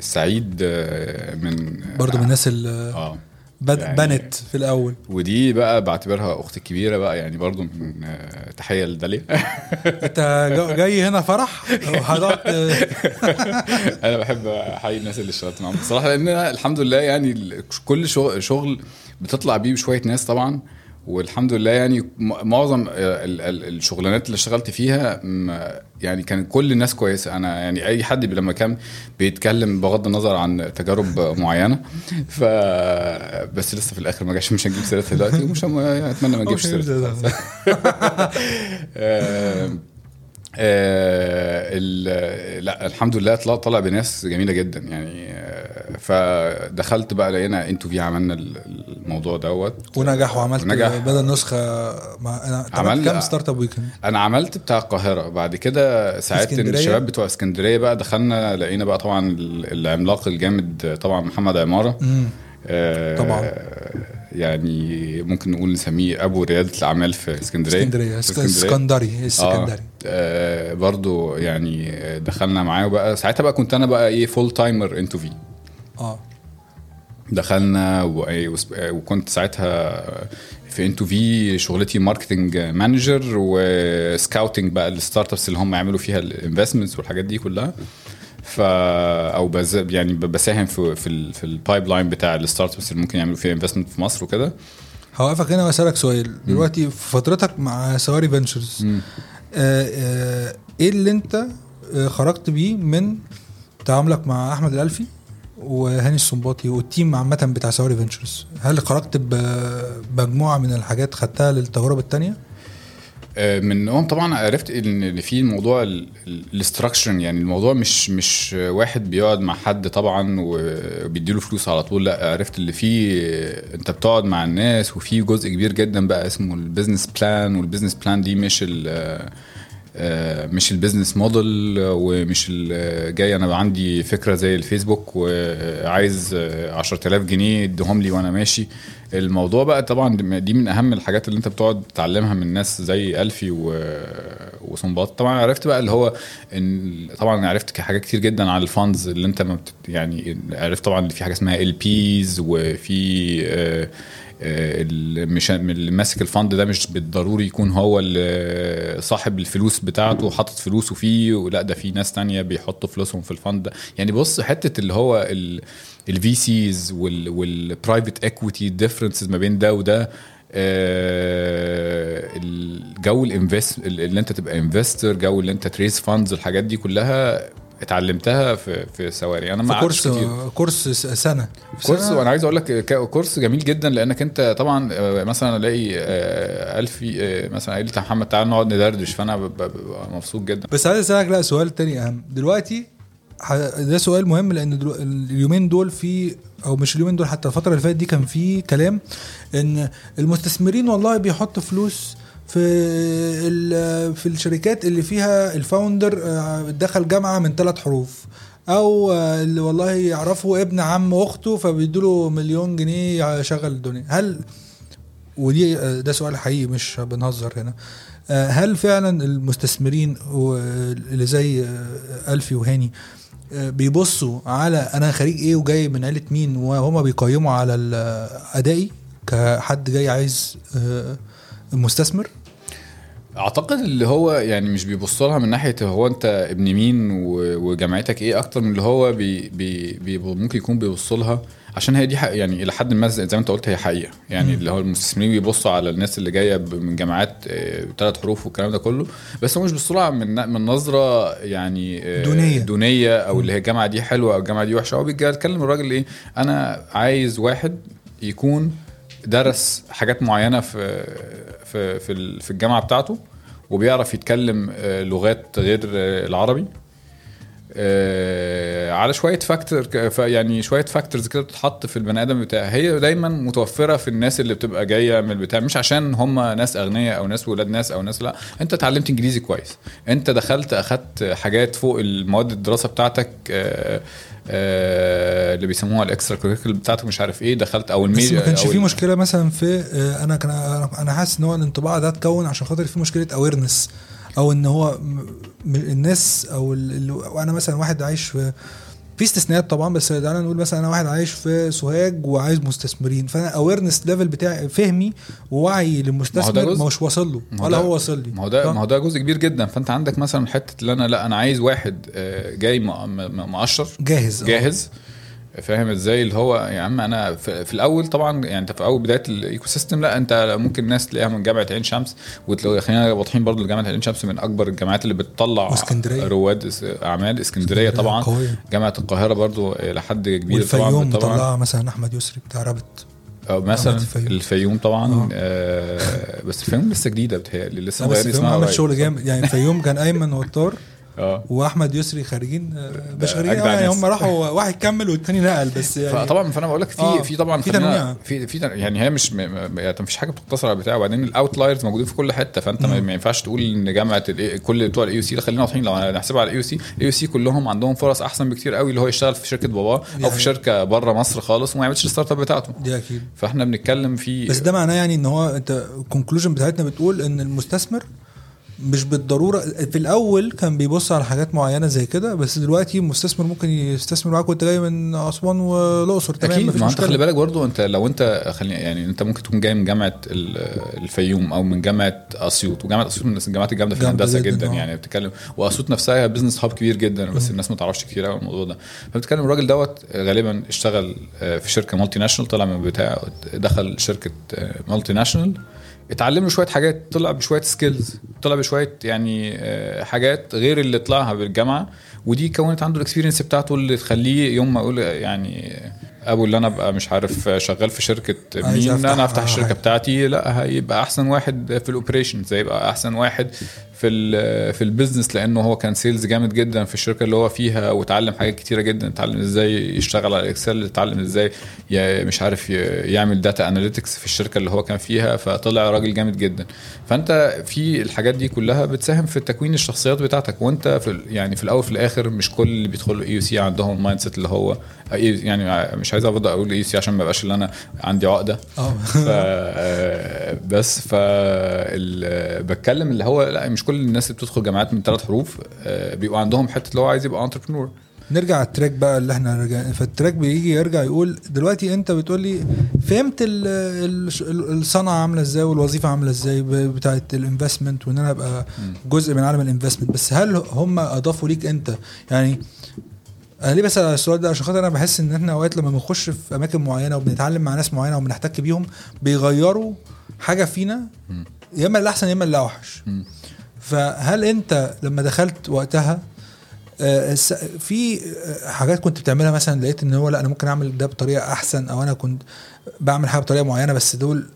سعيد آه، من برضو من الناس اللي آه بد... يعني- بنت في الأول. ودي بقى بعتبرها أختي الكبيرة بقى يعني برضو من آه، تحيه لداليا انت جا- جاي هنا فرح؟ وهتقعد أنا بحب أحيي الناس اللي اشتغلت معاهم بصراحه لأن الحمد لله يعني كل شغل بتطلع بيه بشوية ناس طبعا والحمد لله يعني معظم ال- ال- الشغلانات اللي اشتغلت فيها يعني كان كل الناس كويسة. أنا يعني أي حد لما كان بيتكلم بغض النظر عن تجارب معينة ف بس لسه في الآخر ما جاش. مش هنجيب سيرتها دلوقتي ومش هم- أتمنى ما نجيبش سيرتها. آه، لا الحمد لله طلع طلع بناس جميلة جدا. يعني فدخلت بقى لقينا N2V عملنا ال- الموضوع دوت. ونجح وعملت ونجح. بدل نسخة مع أنا عملت عمل- كام Startup Weekend أنا عملت بتاع القاهرة. بعد كده اسكندرية؟ الشباب بتوع اسكندرية بقى دخلنا لقينا بقى طبعا ال- العملاق الجامد طبعا محمد عمارة. آه، طبعا. يعني ممكن نقول نسميه أبو ريادة الأعمال في اسكندرية. اسكندرية. اسكندري السكندري آه آه برضو يعني دخلنا معاه بقى. ساعتها بقى كنت أنا بقى إيه full timer N2V آه. دخلنا و- وس- وكنت ساعتها في N2V شغلتي marketing manager و scouting بقى ال startups اللي هم يعملوا فيها ال investments والحاجات دي كلها. ف أو بز... يعني بساهم في في, ال... في ال pipeline بتاع ال startups اللي ممكن يعملوا فيها investment في مصر وكده. هوقفك هنا وأسألك سؤال. دلوقتي في فترتك مع Sawari Ventures مم. آه آه إيه اللي أنت خرجت بيه من تعاملك مع أحمد الألفي؟ وهاني السنباطي وال team عامة بتاع Sawari Ventures هل خرجت بمجموعة من الحاجات خدتها للتجارب التانية؟ آه، منهم طبعا عرفت ان في موضوع ال traction يعني الموضوع مش مش واحد بيقعد مع حد طبعا وبيديله فلوس على طول لأ عرفت اللي فيه آه، أنت بتقعد مع الناس وفي جزء كبير جدا بقى اسمه ال business plan وال business plan دي مش مش ال business model ومش ال- جاي أنا عندي فكرة زي الفيسبوك وعايز آه، 10000 جنيه اديهم لي وأنا ماشي. الموضوع بقى طبعا دي من أهم الحاجات اللي أنت بتقعد تتعلمها من ناس زي ألفي و- وسنباطي. طبعا عرفت بقى اللي هو إن طبعا عرفت حاجات كتير جدا عن ال funds اللي أنت ما بت يعني عرفت طبعا في حاجة اسمها LPs وفي آه، آه، مش اللي ماسك ال fund ده مش بالضروري يكون هو اللي صاحب الفلوس بتاعته وحاطط فلوسه فيه ولا ده في ناس تانية بيحطوا فلوسهم في ال fund. ده يعني بص حتة اللي هو ال VCs وال private equity differences ما بين ده وده آه، الجو ال invest اللي انت تبقى investor جو اللي انت ت raise funds الحاجات دي كلها اتعلمتها في في سواري أنا ما course كتير. course سنة. course سنة. وأنا عايز أقول لك course جميل جدا لأنك أنت طبعا آه، مثلا ألاقي آه، الفي آه، مثلا قايل لي "تعال محمد تعال نقعد ندردش فأنا ببقى مبسوط جدا. بس عايز أسألك لا سؤال تاني أهم. دلوقتي ده سؤال مهم لأن دلو... اليومين دول في أو مش اليومين دول حتى الفترة اللي فاتت دي كان في كلام إن المستثمرين والله بيحطوا فلوس في في الشركات اللي فيها الفاوندر آه، دخل جامعة من ثلاث حروف. أو آه، اللي والله يعرفوا ابن عم أخته فبيدوا مليون جنيه يشغل الدنيا. هل ودي آه، ده سؤال حقيقي مش بنهزر هنا. هل فعلا المستثمرين اللي زي ألفي وهاني بيبصوا على أنا خريج إيه وجاي من عيلة مين وهما بيقيموا على أدائي؟ كحد جاي عايز مستثمر؟ أعتقد اللي هو يعني مش بيبص لها من ناحية هو أنت ابن مين وجامعتك إيه أكتر من اللي هو بي بي بي ممكن يكون بيبص لها. عشان هي دي حق يعني إلى حد ما زي ما أنت قلت هي حقيقة. يعني اللي هو المستثمرين بيبصوا على الناس اللي جاية من جامعات ثلاث حروف والكلام ده كله. بس هم مش بيبصوا من من نظرة يعني آه، دونية. دونية أو اللي هي الجامعة دي حلوة أو الجامعة دي وحشة. هو بيتكلم الراجل إيه أنا عايز واحد يكون درس حاجات معينة في في في ال- في الجامعة بتاعته وبيعرف يتكلم آه، لغات غير آه، العربي. آه، على شوية factor يعني شوية factors كده بتتحط في البني آدم بتاعه هي دايما متوفرة في الناس اللي بتبقى جاية من البتاع. مش عشان هم ناس أغنياء أو ناس ولاد ناس أو ناس لا. أنت اتعلمت إنجليزي كويس. أنت دخلت أخدت حاجات فوق المواد الدراسة بتاعتك آه، آه، اللي بيسموها ال extra curricular بتاعتك مش عارف إيه. دخلت أو بس الميديا ما كانش في مشكلة مثلا في آه، أنا كان أنا حاسس إن هو الانطباع ده اتكون عشان خاطر في مشكلة awareness أو إن هو الناس أو وأنا مثلا واحد عايش في في استثناءات طبعا بس تعالى نقول مثلا أنا واحد عايش في سوهاج وعايز مستثمرين فأنا awareness level بتاعي فهمي ووعي ما للمستثمر جزء. مش واصل له ما ولا هو واصل لي ما هو ده؟ ما هو ده جزء كبير جدا فأنت عندك مثلا حتة اللي أنا لأ أنا عايز واحد آه، جاي مقشر جاهز. جاهز فاهم إزاي اللي هو يا عم أنا في, الأول طبعا يعني انت في اول بداية ال ecosystem لا انت ممكن ناس تلاقيها من جامعة عين شمس خلينا واضحين برضو جامعة عين شمس من أكبر الجامعات اللي بتطلع واسكندرية. رواد أعمال اسكندرية طبعا قوية. جامعة القاهرة برضو لحد كبير طبعا والفيوم طبعا مطلعه مثلا أحمد يسري بتاع رابط أو مثلا الفيوم. الفيوم طبعا آه. آه بس الفيوم لسه جديدة بتهيألي لسه بس اسمها عمل. شغل جامد يعني الفيوم كان أيمن وطار آه. واحمد يسري خارجين مش خارجين يعني. هم راحوا واحد كمل والتاني نقل بس يعني فطبعا فأنا بقول لك في آه، في طبعا في تنويع. في في يعني هي مش م- يعني مفيش حاجة بتقتصر على البتاع وبعدين ال outliers موجودين في كل حتة فأنت ما ما ينفعش تقول إن جامعة كل بتوع ال AUC خلينا واضحين لو هنحسبها على الاي يو سي الاي يو سي كلهم عندهم فرص أحسن بكتير قوي اللي هو يشتغل في شركة باباه أو في شركة بره مصر خالص وما يعملش ال startup بتاعته. دي أكيد. فإحنا بنتكلم في بس ده معناه يعني إن هو أنت ال conclusion بتاعتنا بتقول إن المستثمر مش بالضرورة. في الأول كان بيبص على حاجات معينة زي كده بس دلوقتي المستثمر ممكن يستثمر معاك وانت جاي من أسوان والأقصر. تمام أكيد ما أنت خلي بالك برضو أنت لو أنت خلي يعني أنت ممكن تكون جاي من جامعة ال- الفيوم أو من جامعة أسيوط وجامعة أسيوط من الجامعات الجامده في الهندسة جدا، جدا آه. يعني بتتكلم وأسيوط نفسها business hub كبير جدا بس الناس ما تعرفش كتير قوي الموضوع ده. فبتتكلم الراجل دوت غالبا اشتغل آه، في شركة multinational طلع من بتاع دخل شركة multinational اتعلم له شوية حاجات طلع بشوية skills طلع بشوية يعني آه، حاجات غير اللي طلعها بالجامعة ودي كونت عنده ال experience بتاعته اللي تخليه يوم ما يقول يعني ابو اللي أنا ابقى مش عارف شغال في شركة مين أنا أفتح الشركة حاجة. بتاعتي لا هيبقى أحسن واحد في ال operations هيبقى أحسن واحد في ال في ال business لأنه هو كان sales جامد جدا في الشركة اللي هو فيها وتعلم حاجات كتيرة جدا اتعلم إزاي يشتغل على ال Excel اتعلم إزاي مش عارف يعمل data analytics في الشركة اللي هو كان فيها فطلع راجل جامد جدا فأنت في الحاجات دي كلها بتساهم في تكوين الشخصيات بتاعتك وأنت في يعني في الأول وفي الآخر مش كل اللي بيدخلوا AUC عندهم ال mindset اللي هو يعني مش عايز افضل أقول AUC عشان ما يبقاش اللي أنا عندي عقدة. آه. ف آه، بس ف ال- بتكلم اللي هو لا مش كل الناس اللي بتدخل جامعات من ثلاث حروف آه، بيبقوا عندهم حتة اللي هو عايز يبقى entrepreneur نرجع على ال track بقى اللي إحنا رجع فال track بيجي يرجع يقول دلوقتي أنت بتقول لي فهمت ال- ال- الصنعة عاملة إزاي والوظيفة عاملة إزاي بتاعه ال investment وإن أنا أبقى جزء من عالم ال investment بس هل هم أضافوا ليك أنت؟ يعني أنا ليه بسال على السؤال ده؟ عشان خاطر أنا بحس إن إحنا أوقات لما بنخش في أماكن معينة وبنتعلم مع ناس معينة وبنحتك بيهم بيغيروا حاجة فينا يا إما الأحسن يا إما الاوحش. فهل أنت لما دخلت وقتها آه، في آه، حاجات كنت بتعملها مثلا؟ لقيت إن هو لأ أنا ممكن أعمل ده بطريقة أحسن أو أنا كنت بعمل حاجة بطريقة معينة بس دول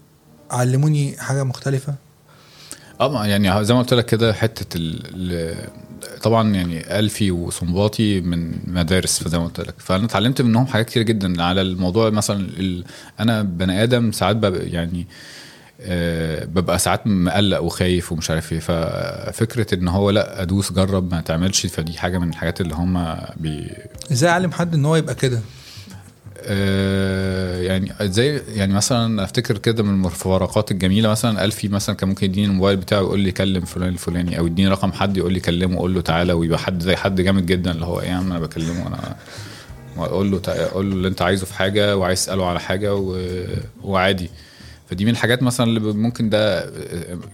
علموني حاجة مختلفة؟ آه يعني زي ما قلت لك كده حتة طبعا يعني ألفي وصنباطي من مدارس فزي ما قلت لك. فأنا اتعلمت منهم حاجات كتير جدا على الموضوع. مثلا ال أنا بني آدم ساعات يعني آه ببقى ساعات مقلق وخايف ومش عارف إيه. ففكرة إن هو لأ أدوس جرب ما تعملش فدي حاجة من الحاجات اللي هم بي إزاي أعلم حد إن هو يبقى كده؟ يعني زي يعني مثلا أفتكر كده من المفارقات الجميلة مثلا ألفي مثلا كان ممكن يديني الموبايل بتاعه ويقول لي كلم فلان الفلاني أو يديني رقم حد يقول لي كلمه وقول له تعالى ويبقى حد زي حد جامد جدا اللي هو إيه يا عم أنا بكلمه أنا واقول له أقول له اللي أنت عايزه في حاجة وعايز تسأله على حاجة. وعادي فدي من الحاجات مثلا اللي ممكن ده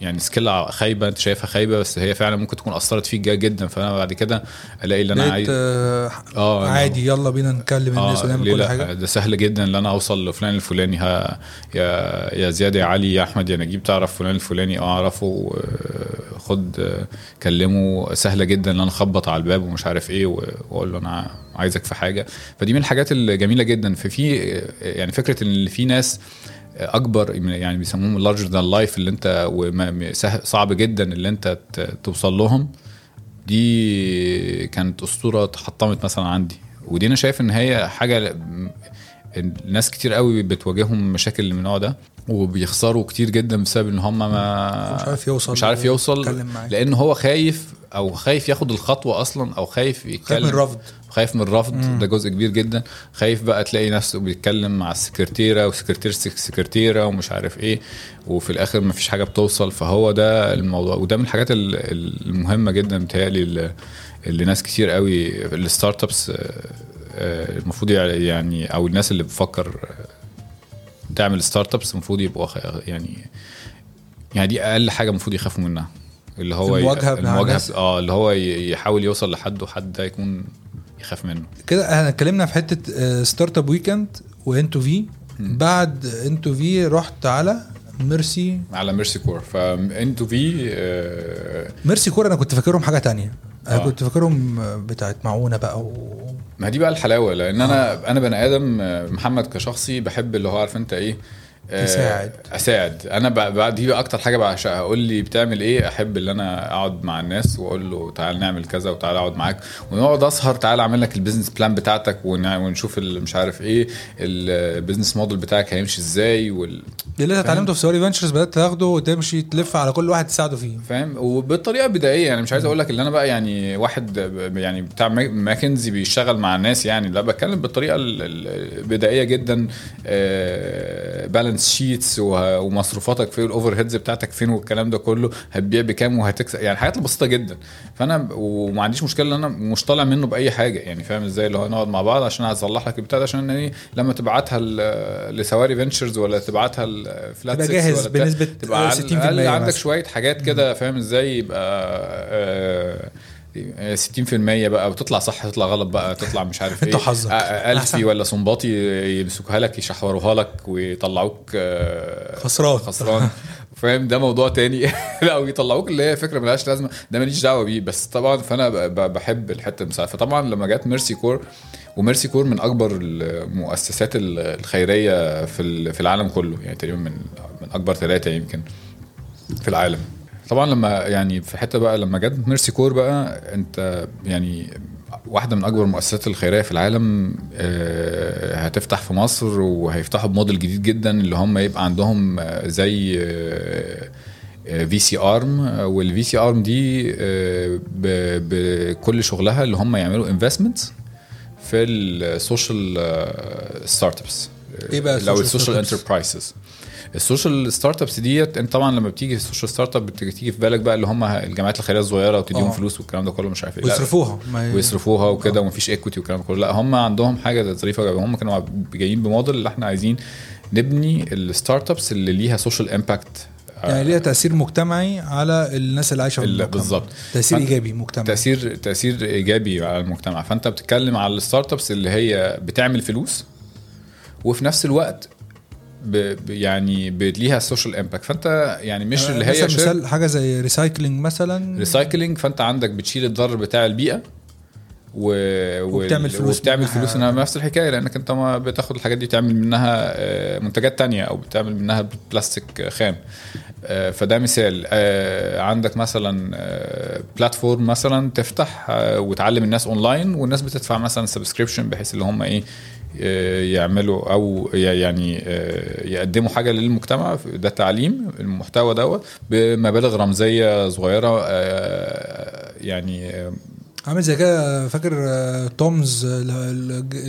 يعني سكيل خايبة أنت شايفها خايبة بس هي فعلا ممكن تكون أثرت فيك جدا. فأنا بعد كده ألاقي اللي أنا عايز آه، آه عادي يلا بينا نكلم الناس آه ونعمل كل حاجة. ده سهل جدا إن أنا أوصل لفلان الفلاني. ها يا يا زياد يا علي يا أحمد يا نجيب تعرف فلان الفلاني آه أعرفه آه، خد آه، كلمه. سهلة جدا إن أنا أخبط على الباب ومش عارف إيه وأقول له أنا عايزك في حاجة. فدي من الحاجات الجميلة جدا. ففي آه، يعني فكرة إن في ناس أكبر يعني بيسموهم larger than life اللي أنت صعب جدا اللي أنت توصل لهم. دي كانت أسطورة تحطمت مثلا عندي. ودي أنا شايف إن هي حاجة الناس كتير قوي بتواجههم مشاكل من النوع ده وبيخسروا كتير جدا بسبب إن هم ما مش عارف يوصل مش عارف يوصل. لأن هو خايف أو خايف ياخد الخطوة أصلا أو خايف يتكلم خايف من الرفض. خايف من الرفض ده جزء كبير جدا. خايف بقى تلاقي نفسه بيتكلم مع السكرتيرة وسكرتير سكرتيرة ومش عارف إيه وفي الآخر ما فيش حاجة بتوصل. فهو ده الموضوع وده من الحاجات ال- المهمة جدا بتهيألي اللي, ناس كتير قوي ال startups المفروض يعني أو الناس اللي بتفكر آه، تعمل startups المفروض يبقوا يعني يعني دي أقل حاجة المفروض يخافوا منها. اللي هو مع المواجهة الناس. آه اللي هو يحاول يوصل لحد وحد ده يكون يخاف منه. كده إحنا اتكلمنا في حتة Startup Weekend one two في. بعد one two في رحت على Mercy على Mercy Corps. ف one two في آه، Mercy Corps أنا كنت فاكرهم حاجة تانية. أنا آه. كنت فاكرهم بتاعت معونة بقى و... ما دي بقى الحلاوة لأن أنا أنا بني آدم آه، محمد كشخصي بحب اللي هو عارف أنت إيه آه، تساعد. أساعد. أنا بقى بقى دي أكتر حاجة بعشقها. قول لي بتعمل إيه؟ أحب إن أنا أقعد مع الناس وأقول له تعال نعمل كذا وتعال أقعد معاك. ونقعد أسهر تعال أعمل لك ال business plan بتاعتك ون- ونشوف مش عارف إيه ال business model بتاعك هيمشي إزاي وال... اللي أنت اتعلمته في سواري فينتشرز بدأت تاخده وتمشي تلف على كل واحد تساعده فيه. فاهم؟ وبالطريقة البدائية. يعني مش عايز أقول لك إن أنا بقى يعني واحد يعني بتاع ماك- ماكنزي بيشتغل مع الناس يعني. لا بتكلم بالطريقة ال- ال- البدائية جدا balance sheets ومصروفاتك فين وال overheads بتاعتك فين والكلام ده كله هتبيع بكام وهتكسب. يعني حاجات بسيطة جدا. فأنا وما عنديش مشكلة إن أنا مش طالع منه بأي حاجة. يعني فاهم إزاي؟ اللي هو نقعد مع بعض عشان هصلح لك البتاع ده عشان إيه لما تبعتها لسواري فينتشرز ولا تبعتها لفلات 6 تبقى جاهز بنسبة تبقى على 60% الأقل عندك. شوية حاجات كده فاهم إزاي؟ يبقى آه، 60% بقى وتطلع صح تطلع غلط بقى تطلع مش عارف انت إيه. آه، آه، ألفي. ولا صنباطي يمسكوها لك يشحوروها لك ويطلعوك آه، خسران. خسران. فاهم؟ ده موضوع تاني. لا ويطلعوك اللي هي فكرة ملهاش لازمة. ده ماليش دعوة بيه. بس طبعا فأنا بحب الحتة المساعده فطبعا لما جت ميرسي كور وميرسي كور من أكبر المؤسسات الخيرية في في العالم كله يعني تقريبا من من أكبر ثلاثة يمكن في العالم. طبعا لما يعني في حتة بقى لما جت ميرسي كور بقى انت يعني واحدة من أكبر المؤسسات الخيرية في العالم آه، هتفتح في مصر وهيفتحوا بموديل جديد جدا اللي هم يبقى عندهم آه، زي VC arm وال VC arm دي آه، بكل شغلها اللي هم يعملوا investment في ال social startups إيه بقى لو ال social؟ enterprises ال social startups ديت أنت طبعا لما بتيجي ال social startup بتيجي في بالك بقى اللي هم الجمعيات الخيرية الصغيرة وتديهم آه. فلوس والكلام ده كله مش عارف إيه. ويصرفوها. ويصرفوها وكده ومفيش equity والكلام ده كله. لا هم عندهم حاجة ظريفة هم كانوا جايين بموديل اللي إحنا عايزين نبني ال startups اللي ليها social impact يعني ليها تأثير مجتمعي على الناس اللي عايشة في ال- المجتمع. بالظبط. تأثير إيجابي مجتمعي. تاثير تأثير إيجابي على المجتمع. فأنت بتتكلم على ال startups اللي هي بتعمل فلوس وفي نفس الوقت ب يعني ب- ليها social impact فأنت يعني مش اللي هي مثال حاجة زي recycling مثلا. recycling فأنت عندك بتشيل الضرر بتاع البيئة و... وبتعمل فلوس وبتعمل. فلوس إنها نفس الحكاية لأنك أنت ما بتاخد الحاجات دي تعمل منها آه، منتجات تانية أو بتعمل منها بلاستيك خام. آه، فده مثال. آه، عندك مثلا platform مثلا تفتح وتعلم الناس اونلاين والناس بتدفع مثلا subscription بحيث اللي هم إيه يعملوا أو يعني آه، يقدموا حاجة للمجتمع ده تعليم المحتوى دوت بمبالغ رمزية صغيرة آه، يعني آه، عامل زي كده فاكر آه، تومز آه،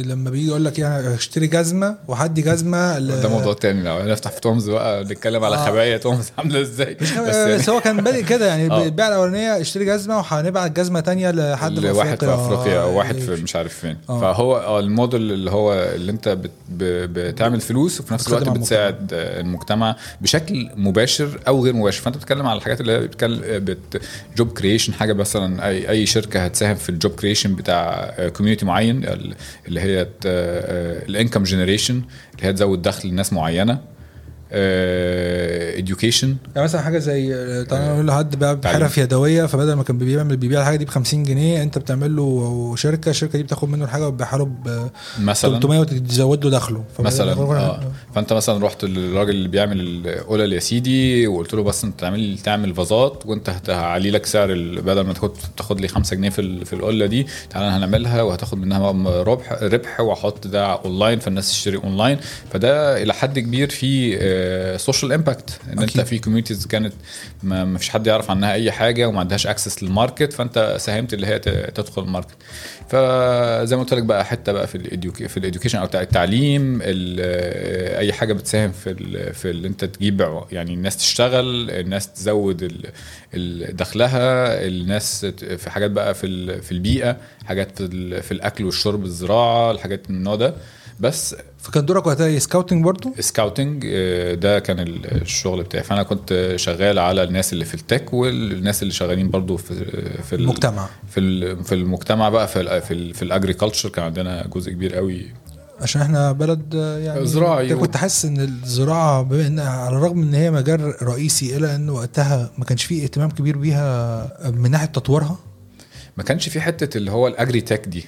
لما بيجي يقول لك يعني اشتري جزمة وهدي جزمة ل- ده موضوع تاني لو نفتح في تومز بقى نتكلم على آه. خبايا تومز عاملة إزاي. بس يعني بس هو كان بادئ كده يعني آه. البيعه الأولانية اشتري جزمة وهنبعت جزمة تانية لحد في واحد في أفريقيا أو واحد آه، في مش عارف فين. آه. فهو آه، الموديل اللي هو اللي أنت بت بتعمل فلوس وفي نفس الوقت بتساعد آه، المجتمع بشكل مباشر أو غير مباشر. فأنت بتتكلم على الحاجات اللي هي بتكلم بت job creation حاجة مثلا اي أي شركة هتساهم في ال job creation بتاع community معين ال- اللي هي ال income generation اللي هي تزود دخل لناس معينة. Education. يعني مثلا حاجة زي آه، تعالى نقول لحد تعليم. حرف يدوية فبدل ما كان بيعمل بيبيع الحاجة دي ب 50 جنيه انت بتعمل له شركة الشركة دي بتاخد منه الحاجة وتبيعها له ب مثلا؟ 300 وتزود له دخله. مثلا آه. فأنت مثلا رحت للراجل اللي بيعمل القلل يا سيدي وقلت له بس أنت تعمل تعمل فازات وأنت هعلي لك سعر بدل ما تاخد تاخد لي 5 جنيه في في القله دي تعالى هنعملها وهتاخد منها ربح ربح واحط ده اونلاين فالناس تشتري اونلاين فده إلى حد كبير في و social impact إن أكيد. انت في communities كانت ما فيش حد يعرف عنها أي حاجة وما عندهاش access لل market فأنت ساهمت اللي هي تدخل ال market فزي ما قلت لك بقى حتة بقى في ال educ في ال education أو التعليم ال- أي حاجة بتساهم في ال في اللي أنت تجيب يعني الناس تشتغل الناس تزود دخلها الناس في حاجات بقى في في البيئة حاجات في الأكل والشرب الزراعة الحاجات من النوع ده بس فكان دورك وقتها scouting برضو؟ scouting آه، ده كان ال- الشغل بتاعي. فأنا كنت شغال على الناس اللي في ال tech والناس اللي شغالين برضو في في ال- المجتمع. في في المجتمع بقى في في, في ال agriculture كان عندنا جزء كبير قوي. عشان إحنا بلد آه، يعني زراعي أنت كنت حاسس إن الزراعة بما إن على الرغم إن هي مجال رئيسي إلا إن وقتها ما كانش فيه اهتمام كبير بيها من ناحية تطويرها؟ ما كانش في حتة اللي هو ال agritech دي.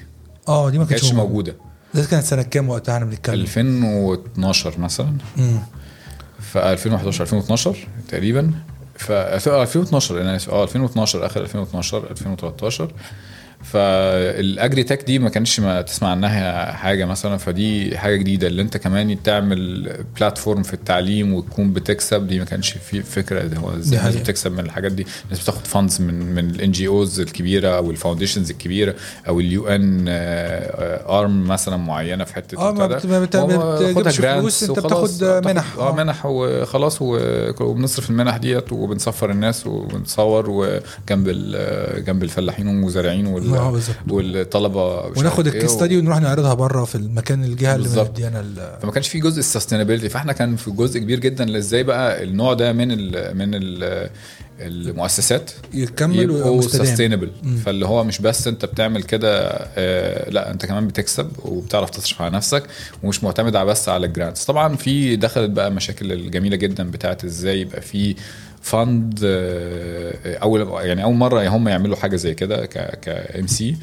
آه دي ما كانتش موجودة. ده كانت سنة كام وقتها إحنا بنتكلم؟ 2012 مثلا. مم. في 2011 2012 تقريبا. ف 2012 أنا اسف آه 2012 آخر 2012 2013 فال agritech دي ما كانش ما تسمع عنها حاجة مثلا فدي حاجة جديدة. اللي انت كمان تعمل platform في التعليم وتكون بتكسب دي ما كانش في فكرة. ده هو إزاي الناس. بتكسب من الحاجات دي؟ الناس بتاخد funds من من ال NGOs الكبيرة أو ال foundations الكبيرة أو الـ UN arm مثلا معينة في حتة آه ما بتجيبش فلوس انت. بتاخد تاخد- منح. آه منح وخلاص وبنصرف المنح ديت وبنسفر الناس وبنصور وجنب ال- جنب الفلاحين والمزارعين وال- آه بالظبط والطلبة وناخد إيه ال case study ونروح نعرضها بره في المكان الجهه اللي. مديانا ال- فما كانش في جزء السستينابيلتي فاحنا كان في جزء كبير جدا إزاي بقى النوع ده من ال من ال المؤسسات يكمل ويبقى يبقوا مستدام sustainable مم. فاللي هو مش بس انت بتعمل كده آه لا انت كمان بتكسب وبتعرف تصرف على نفسك ومش معتمد على بس على ال grants طبعا في دخلت بقى مشاكل الجميله جدا بتاعت إزاي يبقى في fund اول يعني أول مرة هم يعملوا حاجة زي كده كام سي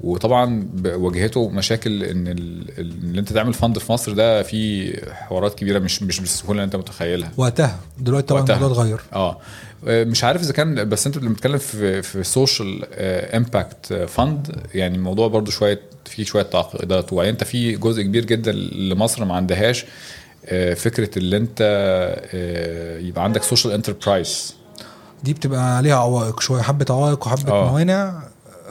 وطبعا واجهته مشاكل إن ال- ال- اللي أنت تعمل fund في مصر ده فيه حوارات كبيرة مش مش بالسهولة اللي أنت متخيلها. وقتها. دلوقتي طبعا. الموضوع اتغير. آه. مش عارف إذا كان بس أنت لما بتتكلم في في social impact fund يعني الموضوع برضو شوية فيه شوية تعقيدات. وبعدين أنت في جزء كبير جدا لمصر ما عندهاش. آه، فكرة اللي انت آه، يبقى عندك social enterprise دي بتبقى عليها عوائق شوية حبة عوائق وحبة آه. موانع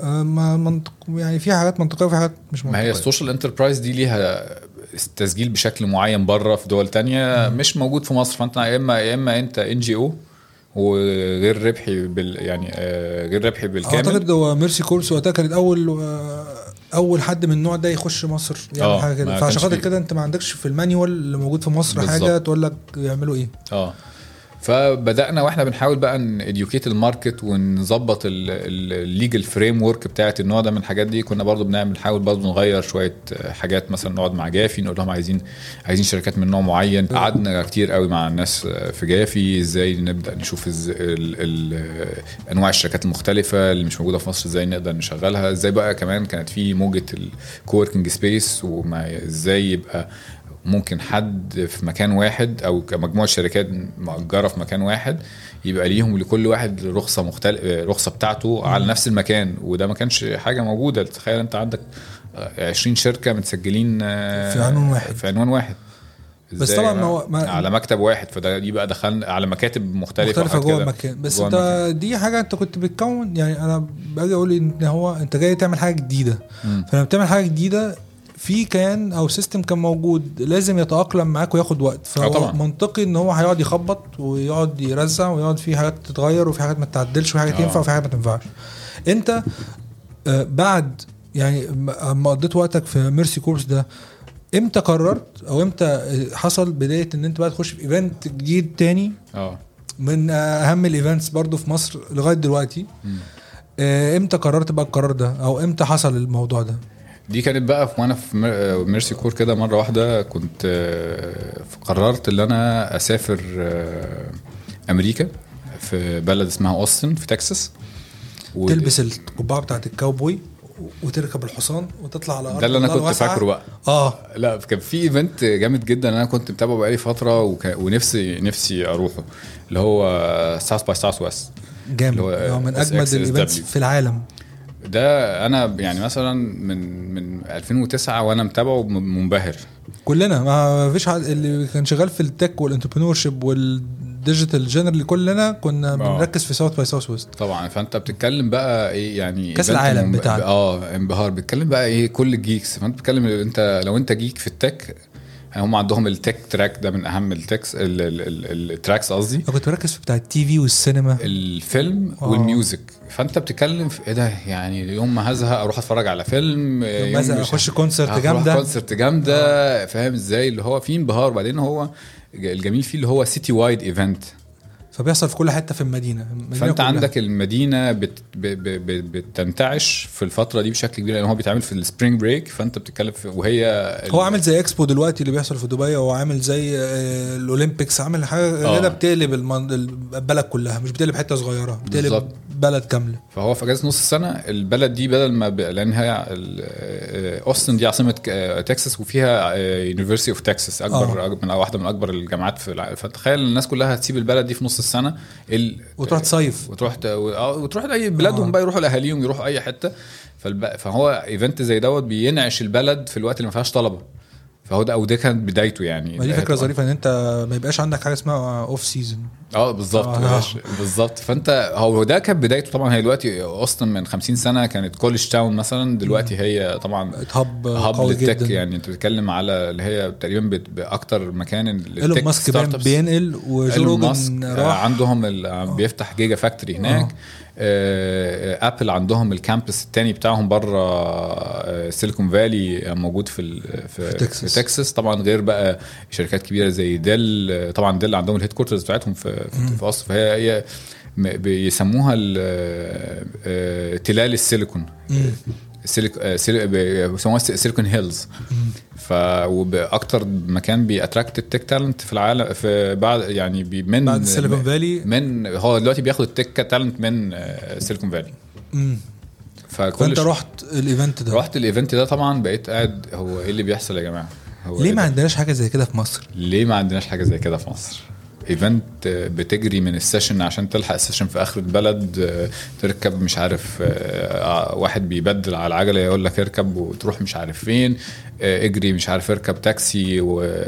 آه، ما منطق يعني في حاجات منطقية وفي حاجات مش منطقيه ما هي ال social enterprise دي ليها تسجيل بشكل معين بره في دول تانية مش موجود في مصر. فأنت يا إما يا إما أنت NGO وغير ربحي بال يعني آه، غير ربحي بالكامل. اعتقد هو ميرسي كورس وقتها كانت اول آه، أول حد من النوع ده يخش مصر يعمل آه، حاجة كده فعشان خاطر. كده أنت ما عندكش في ال manual اللي موجود في مصر حاجة بالظبط. تقول لك يعملوا إيه آه فبدأنا وإحنا بنحاول بقى ن educate ال market ونظبط ال legal framework بتاعت النوع ده من الحاجات دي. كنا برضو بنعمل نحاول برضو نغير شوية حاجات مثلا نقعد مع جافي نقول لهم عايزين عايزين شركات من نوع معين. قعدنا كتير قوي مع الناس في جافي إزاي نبدأ نشوف إزاي ال ال انواع الشركات المختلفة اللي مش موجودة في مصر إزاي نقدر نشغلها. إزاي بقى كمان كانت في موجة ال co-working space وما إزاي يبقى ممكن حد في مكان واحد أو كمجموعة شركات مأجرة في مكان واحد يبقى ليهم لكل واحد رخصة مختلف رخصة بتاعته على نفس المكان وده ما كانش حاجة موجودة تخيل أنت عندك 20 شركة متسجلين في عنوان واحد. في عنوان واحد بس طبعا؟ ما هو- ما- على مكتب واحد فده دي بقى دخلنا على مكاتب مختلفة مختلفة جوه. المكان بس جوه أنت المكان. دي حاجة أنت كنت بتكون يعني أنا باجي أقول إن هو أنت جاي تعمل حاجة جديدة. فلما بتعمل حاجة جديدة في كان أو سيستم كان موجود لازم يتأقلم معاك وياخد وقت فهو طبعا. منطقي إن هو هيقعد يخبط ويقعد يرزع ويقعد في حاجات تتغير وفي حاجات ما تتعدلش وفي حاجات آه. ينفع وفي حاجات ما تنفعش أنت آه، بعد يعني اما قضيت وقتك في ميرسي كورس ده إمتى قررت أو إمتى حصل بداية إن أنت بقى تخش في event جديد تاني آه من أهم ال events برضو في مصر لغاية دلوقتي. آه، إمتى قررت بقى القرار ده أو إمتى حصل الموضوع ده دي كانت بقى في وأنا في مير- ميرسي كور كده مرة واحدة كنت آه، قررت إن أنا أسافر آه، أمريكا في بلد اسمها أوستن في تكساس. و- تلبس القبعة بتاعت الكاوبوي وتركب الحصان وتطلع على أرض ده اللي أنا كنت. فاكره بقى. آه. لا كان في event جامد جدا أنا كنت متابعه بقالي فترة وك... ونفسي نفسي أروحه اللي هو ساوث باي ساوث ويست جامد. اللي هو من. أجمد ال events في العالم. ده أنا يعني مثلا من من 2009 وأنا متابعه منبهر كلنا ما فيش حد اللي كان شغال في ال tech وال entrepreneurship وال digital general كلنا كنا آه. بنركز في ساوث باي ساوث ويست طبعا فأنت بتتكلم بقى إيه يعني event العالم بتاعنا. آه انبهار بتتكلم بقى إيه كل ال geeks فأنت بتتكلم أنت لو أنت geek في ال tech هم عندهم ال tech track ده من أهم ال techs ال- ال- ال- ال tracks قصدي. أنا كنت بركز في بتاع ال TV والسينما الفيلم آه. وال music. فأنت بتتكلم في إيه ده؟ يعني يوم ما هزهق أروح أتفرج على فيلم يوم مثلا مش- أخش concert جامدة. concert جامدة. فاهم إزاي؟ اللي هو فيه انبهار. وبعدين هو الجميل فيه اللي هو city-wide event فبيحصل في كل حتة في المدينة, المدينة فأنت كلها. عندك المدينة بت ب ب ب بتنتعش في الفترة دي بشكل كبير لأن هو بيتعمل في ال spring break فأنت بتتكلم في وهي هو عامل زي إكسبو دلوقتي اللي بيحصل في دبي هو عامل زي آه، ال Olympics عامل حاجة آه. كده بتقلب المن- البلد كلها مش بتقلب حتة صغيرة بتقلب بالظبط. بلد كاملة فهو في أجازة نص السنة البلد دي بدل ما ب... لأن هي آه، أوستن دي عاصمة آه، تكساس وفيها University of Texas أكبر آه. من واحدة من أكبر الجامعات في العالم فتخيل الناس كلها هتسيب البلد دي في نص السنة. ال... وتروح تصيف. وتروح ت... آه، وتروح لأي بلادهم آه. بقى يروحوا لأهاليهم يروحوا أي حتة. فالب... فهو event زي دوت بينعش البلد في الوقت اللي ما فيهاش طلبة. فهو ده أو ده كانت بدايته يعني. ما دي فكرة ظريفة إن أنت ما يبقاش عندك حاجة اسمها off season آه بالظبط. آه. آه. بالظبط. فأنت هو ده كانت بدايته. طبعا هي دلوقتي اوستن من 50 سنة كانت college town مثلا. دلوقتي هي طبعا hub hub قوي لل tech جدا. يعني. أنت بتتكلم على اللي هي تقريبا بأكتر مكان إيلون ماسك. بينقل وجو روجن آه، راح. عندهم ال- بيفتح gigafactory هناك. آه، ابل عندهم ال campus التاني بتاعهم بره سيليكون فالي موجود في في, في تكساس. في تكساس طبعا غير بقى شركات كبيرة زي ديل آه، طبعا ديل عندهم ال headquarters بتاعتهم في في, في اوستن فهي هي بيسموها ال- آه، آه، تلال السيليكون. سيليك آه، سيلي- بيسموها Silicon Hills ف وبأكتر مكان بي attract ال tech talent في العالم في بعد يعني بي من بعد سيليكون فالي من هو دلوقتي بياخد ال tech talent من آه، سيليكون فالي مم. فكل فأنت رحت ال event ده. رحت ال event ده طبعا بقيت قاعد هو إيه اللي بيحصل يا جماعة؟ هو ليه إيه ما؟ عندناش حاجة زي كده في مصر؟ ليه ما عندناش حاجة زي كده في مصر؟ event بتجري من ال session عشان تلحق ال session في آخر البلد آه، تركب مش عارف آه، واحد بيبدل على العجلة يقول لك اركب وتروح مش عارف فين آه، اجري مش عارف اركب تاكسي و-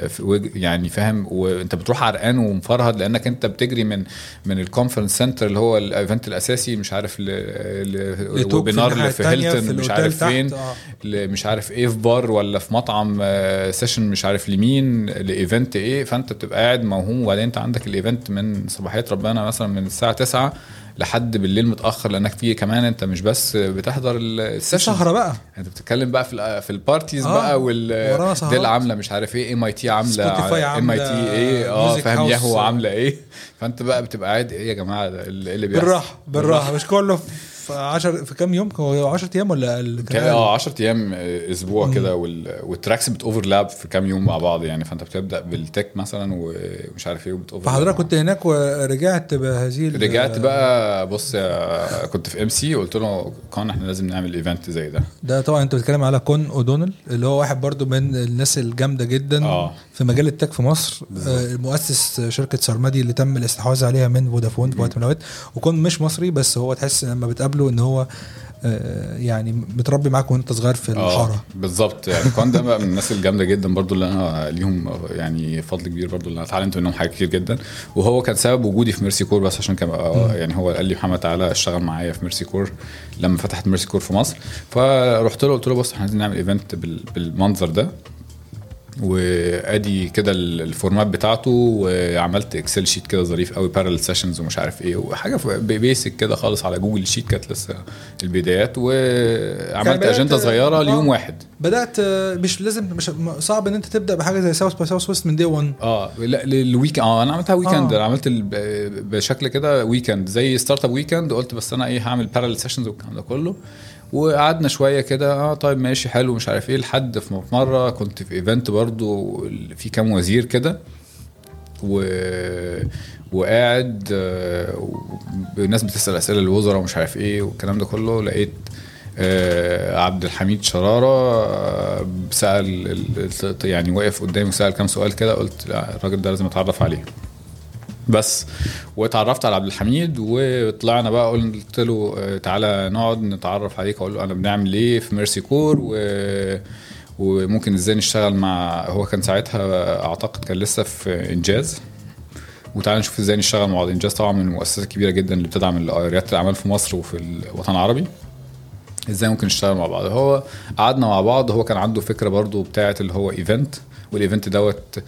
يعني فاهم وانت بتروح عرقان ومفرهد لأنك انت بتجري من من الكونفرنس سنتر اللي هو الايفنت الأساسي مش عارف ل- ل- لتوب في ويبينار الناحية اللي في هيلتون مش عارف فين آه. مش عارف إيه في بار ولا في مطعم آه، سيشن مش عارف لمين لايفنت إيه فانت بتبقى قاعد موهوم وبعدين انت عندك الإيفنت من صباحية ربنا مثلا من الساعة 9 لحد بالليل متأخر لأنك فيه كمان أنت مش بس بتحضر السيشن سهره بقى. أنت بتتكلم بقى في في البارتيز آه، بقى وال. دل عاملة مش عارف إيه ام اي تي عاملة ام اي تي إيه آه فاهم. ياهو عاملة إيه. فأنت بقى بتبقى قاعد إيه يا جماعة اللي اللي بيحصل؟ بالراحة بالراحة. مش كله في 10 في كام يوم؟ هو 10 أيام ولا أقل آه 10 أيام آه، أسبوع كده وال- وال tracks بت overlap في كام يوم مع بعض يعني. فأنت بتبدأ بال tech مثلا ومش عارف إيه وبت overlap فحضرتك كنت هناك ورجعت بهذه رجعت بقى بص كنت في MC قلت ل Con إحنا لازم نعمل event زي ده. ده طبعا أنت بتتكلم على Con O'Donnell اللي هو واحد برضو من الناس الجامدة جدا. آه. في مجال ال tech في مصر آه، مؤسس شركة سرمدي اللي تم الاستحواذ عليها من فودافون في وقت من الأوقات. و Con مش مصري بس هو تحس لما بتقابله إن هو آه، يعني متربي معاك وأنت صغير في الحارة. آه بالظبط. يعني Con ده من الناس الجامدة جدا برضو اللي أنا ليهم يعني فضل كبير برضو اللي أنا اتعلمت منهم حاجات كتير جدا. وهو كان سبب وجودي في ميرسي كور بس عشان كان آه، يعني هو قال لي محمد تعالى اشتغل معايا في ميرسي كور لما فتحت ميرسي كور في مصر. فرحت له قلت له بص إحنا عايزين نعمل event بال- بالمنظر ده. وادي كده ال- ال format بتاعته وعملت Excel sheet كده ظريف قوي parallel sessions ومش عارف إيه وحاجة basic كده خالص على Google Sheet كانت لسه البدايات وعملت بدأت- أجندة صغيرة آه. ليوم واحد بدأت آه، مش لازم مش صعب إن أنت تبدأ بحاجة زي South by Southwest من day 1 آه لا ال week آه أنا عملتها weekend آه. عملت بشكل كده weekend زي Startup Weekend قلت بس أنا إيه هعمل parallel sessions والكلام ده كله وقعدنا شوية كده آه طيب ماشي حلو مش عارف إيه لحد في مرة كنت في event برضو في كام وزير كده و وقاعد آه، والناس بتسأل أسئلة للوزراء ومش عارف إيه والكلام ده كله لقيت آه، عبد الحميد شرارة آه، سأل ال- ال- يعني واقف قدامي وسأل كام سؤال كده قلت الراجل ده لازم أتعرف عليه. بس واتعرفت على عبد الحميد وطلعنا بقى قلت له آه، تعالى نقعد نتعرف عليك أقول له أنا بنعمل إيه في ميرسي كور و وممكن إزاي نشتغل مع هو كان ساعتها أعتقد كان لسه في إنجاز. وتعالى نشوف إزاي نشتغل مع بعض. إنجاز طبعا من المؤسسات الكبيرة جدا اللي بتدعم ريادة الأعمال في مصر وفي الوطن العربي. إزاي ممكن نشتغل مع بعض؟ هو قعدنا مع بعض. هو كان عنده فكرة برضو بتاعة اللي هو event وال event دوت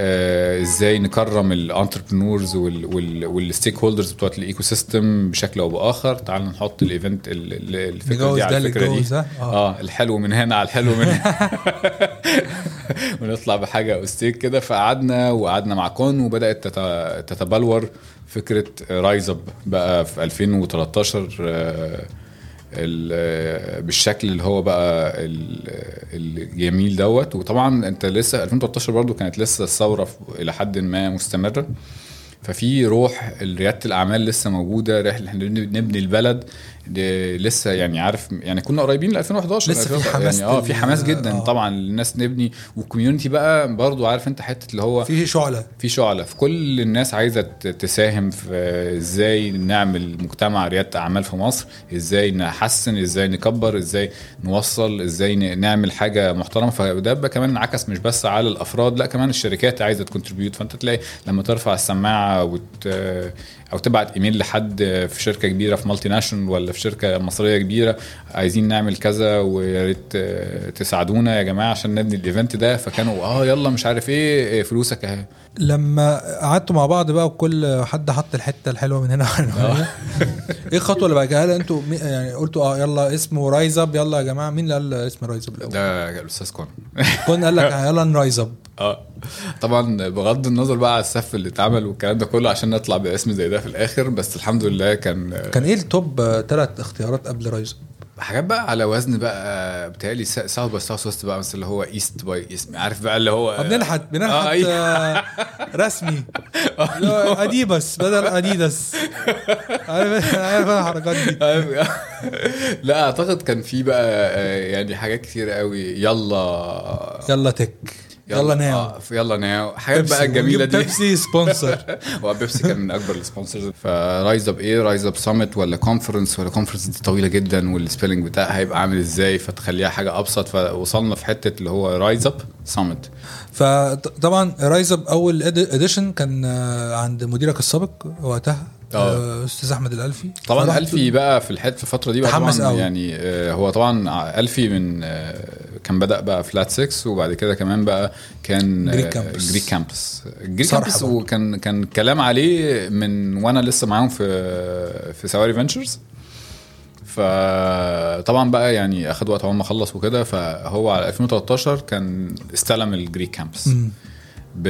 إزاي نكرم ال entrepreneurs وال stakeholders بتوعت ال ecosystem بشكل أو بآخر. تعال نحط ال event ال- ال- الفكرة دي على الفكرة دي. آه. آه الحلو من هنا على الحلو من هنا. ونطلع بحاجة استيك كده. فقعدنا وقعدنا مع Con وبدأت تت- تتبلور فكرة RiseUp بقى في 2013 آه، ال- آه، بالشكل اللي هو بقى ال- الجميل دوت. وطبعا أنت لسه 2013 برضو كانت لسه الثورة إلى حد ما مستمرة. ففي روح رياده الأعمال لسه موجودة إحنا نبني البلد. لسه يعني عارف يعني كنا قريبين ل 2011 لسه في 2011 حماس يعني آه في حماس جدا آه. طبعا الناس نبني. وال community بقى برضو عارف أنت حتة اللي هو في شعلة. في شعلة. في كل الناس عايزة تساهم في إزاي نعمل مجتمع ريادة أعمال في مصر إزاي نحسن إزاي نكبر إزاي نوصل إزاي نعمل حاجة محترمة. فده بقى كمان انعكس مش بس على الأفراد لا كمان الشركات عايزة ت contribute فأنت تلاقي لما ترفع السماعة وت أو تبعت إيميل لحد في شركة كبيرة في multinational ولا في شركة مصرية كبيرة عايزين نعمل كذا ويا ريت آه، تساعدونا يا جماعة عشان نبني ال event ده. فكانوا آه يلا مش عارف إيه فلوسك أهي. لما قعدتوا مع بعض بقى وكل حد حط الحتة الحلوة من هنا هنا إيه الخطوة اللي بعد هل أنتوا يعني قلتوا آه يلا اسمه RiseUp يلا يا جماعة مين اللي قال اسم RiseUp الأول؟ ده الاستاذ Con. Con قال لك يلا ن rise up آه. طبعا بغض النظر بقى على السف اللي اتعمل والكلام ده كله عشان نطلع باسم زي ده في الآخر بس الحمد لله كان كان إيه ال top ثلاث اختيارات قبل Rise؟ حاجات بقى على وزن بقى بتهيألي South by Southwest بقى مثلا اللي هو East by East عارف بقى اللي هو آه، بننحت بننحت آه، أيوة. آه، رسمي. اديبس بدل اديداس عارف عارف أنا الحركات دي. لا أعتقد كان في بقى آه، يعني حاجات كتير قوي. يلا. يلا tech. يلا now. آه، يلا now. حاجات بقى الجميلة دي. Pepsi sponsor هو بيبسي كان من أكبر ال sponsors ف RiseUp إيه RiseUp Summit ولا conference ولا conference دي طويلة جدا وال spelling بتاعها هيبقى عامل إزاي؟ فتخليها حاجة أبسط. فوصلنا في حتة اللي هو RiseUp سامت فطبعا RiseUp أول edition كان آه، عند مديرك السابق وقتها آه. أستاذ أحمد الألفي. طبعا ألفي بقى في الحتة في الفترة دي بقى طبعا قوي. يعني هو طبعا ألفي من كان بدأ بقى Flat6 وبعد كده كمان بقى كان Greek Campus. Greek Campus Greek Campus. وكان كان كلام عليه من وأنا لسه معاهم في في Sawari Ventures فطبعا بقى يعني أخد وقت عقبال ما أخلص وكده فهو على 2013 كان استلم ال Greek Campus مم. ب...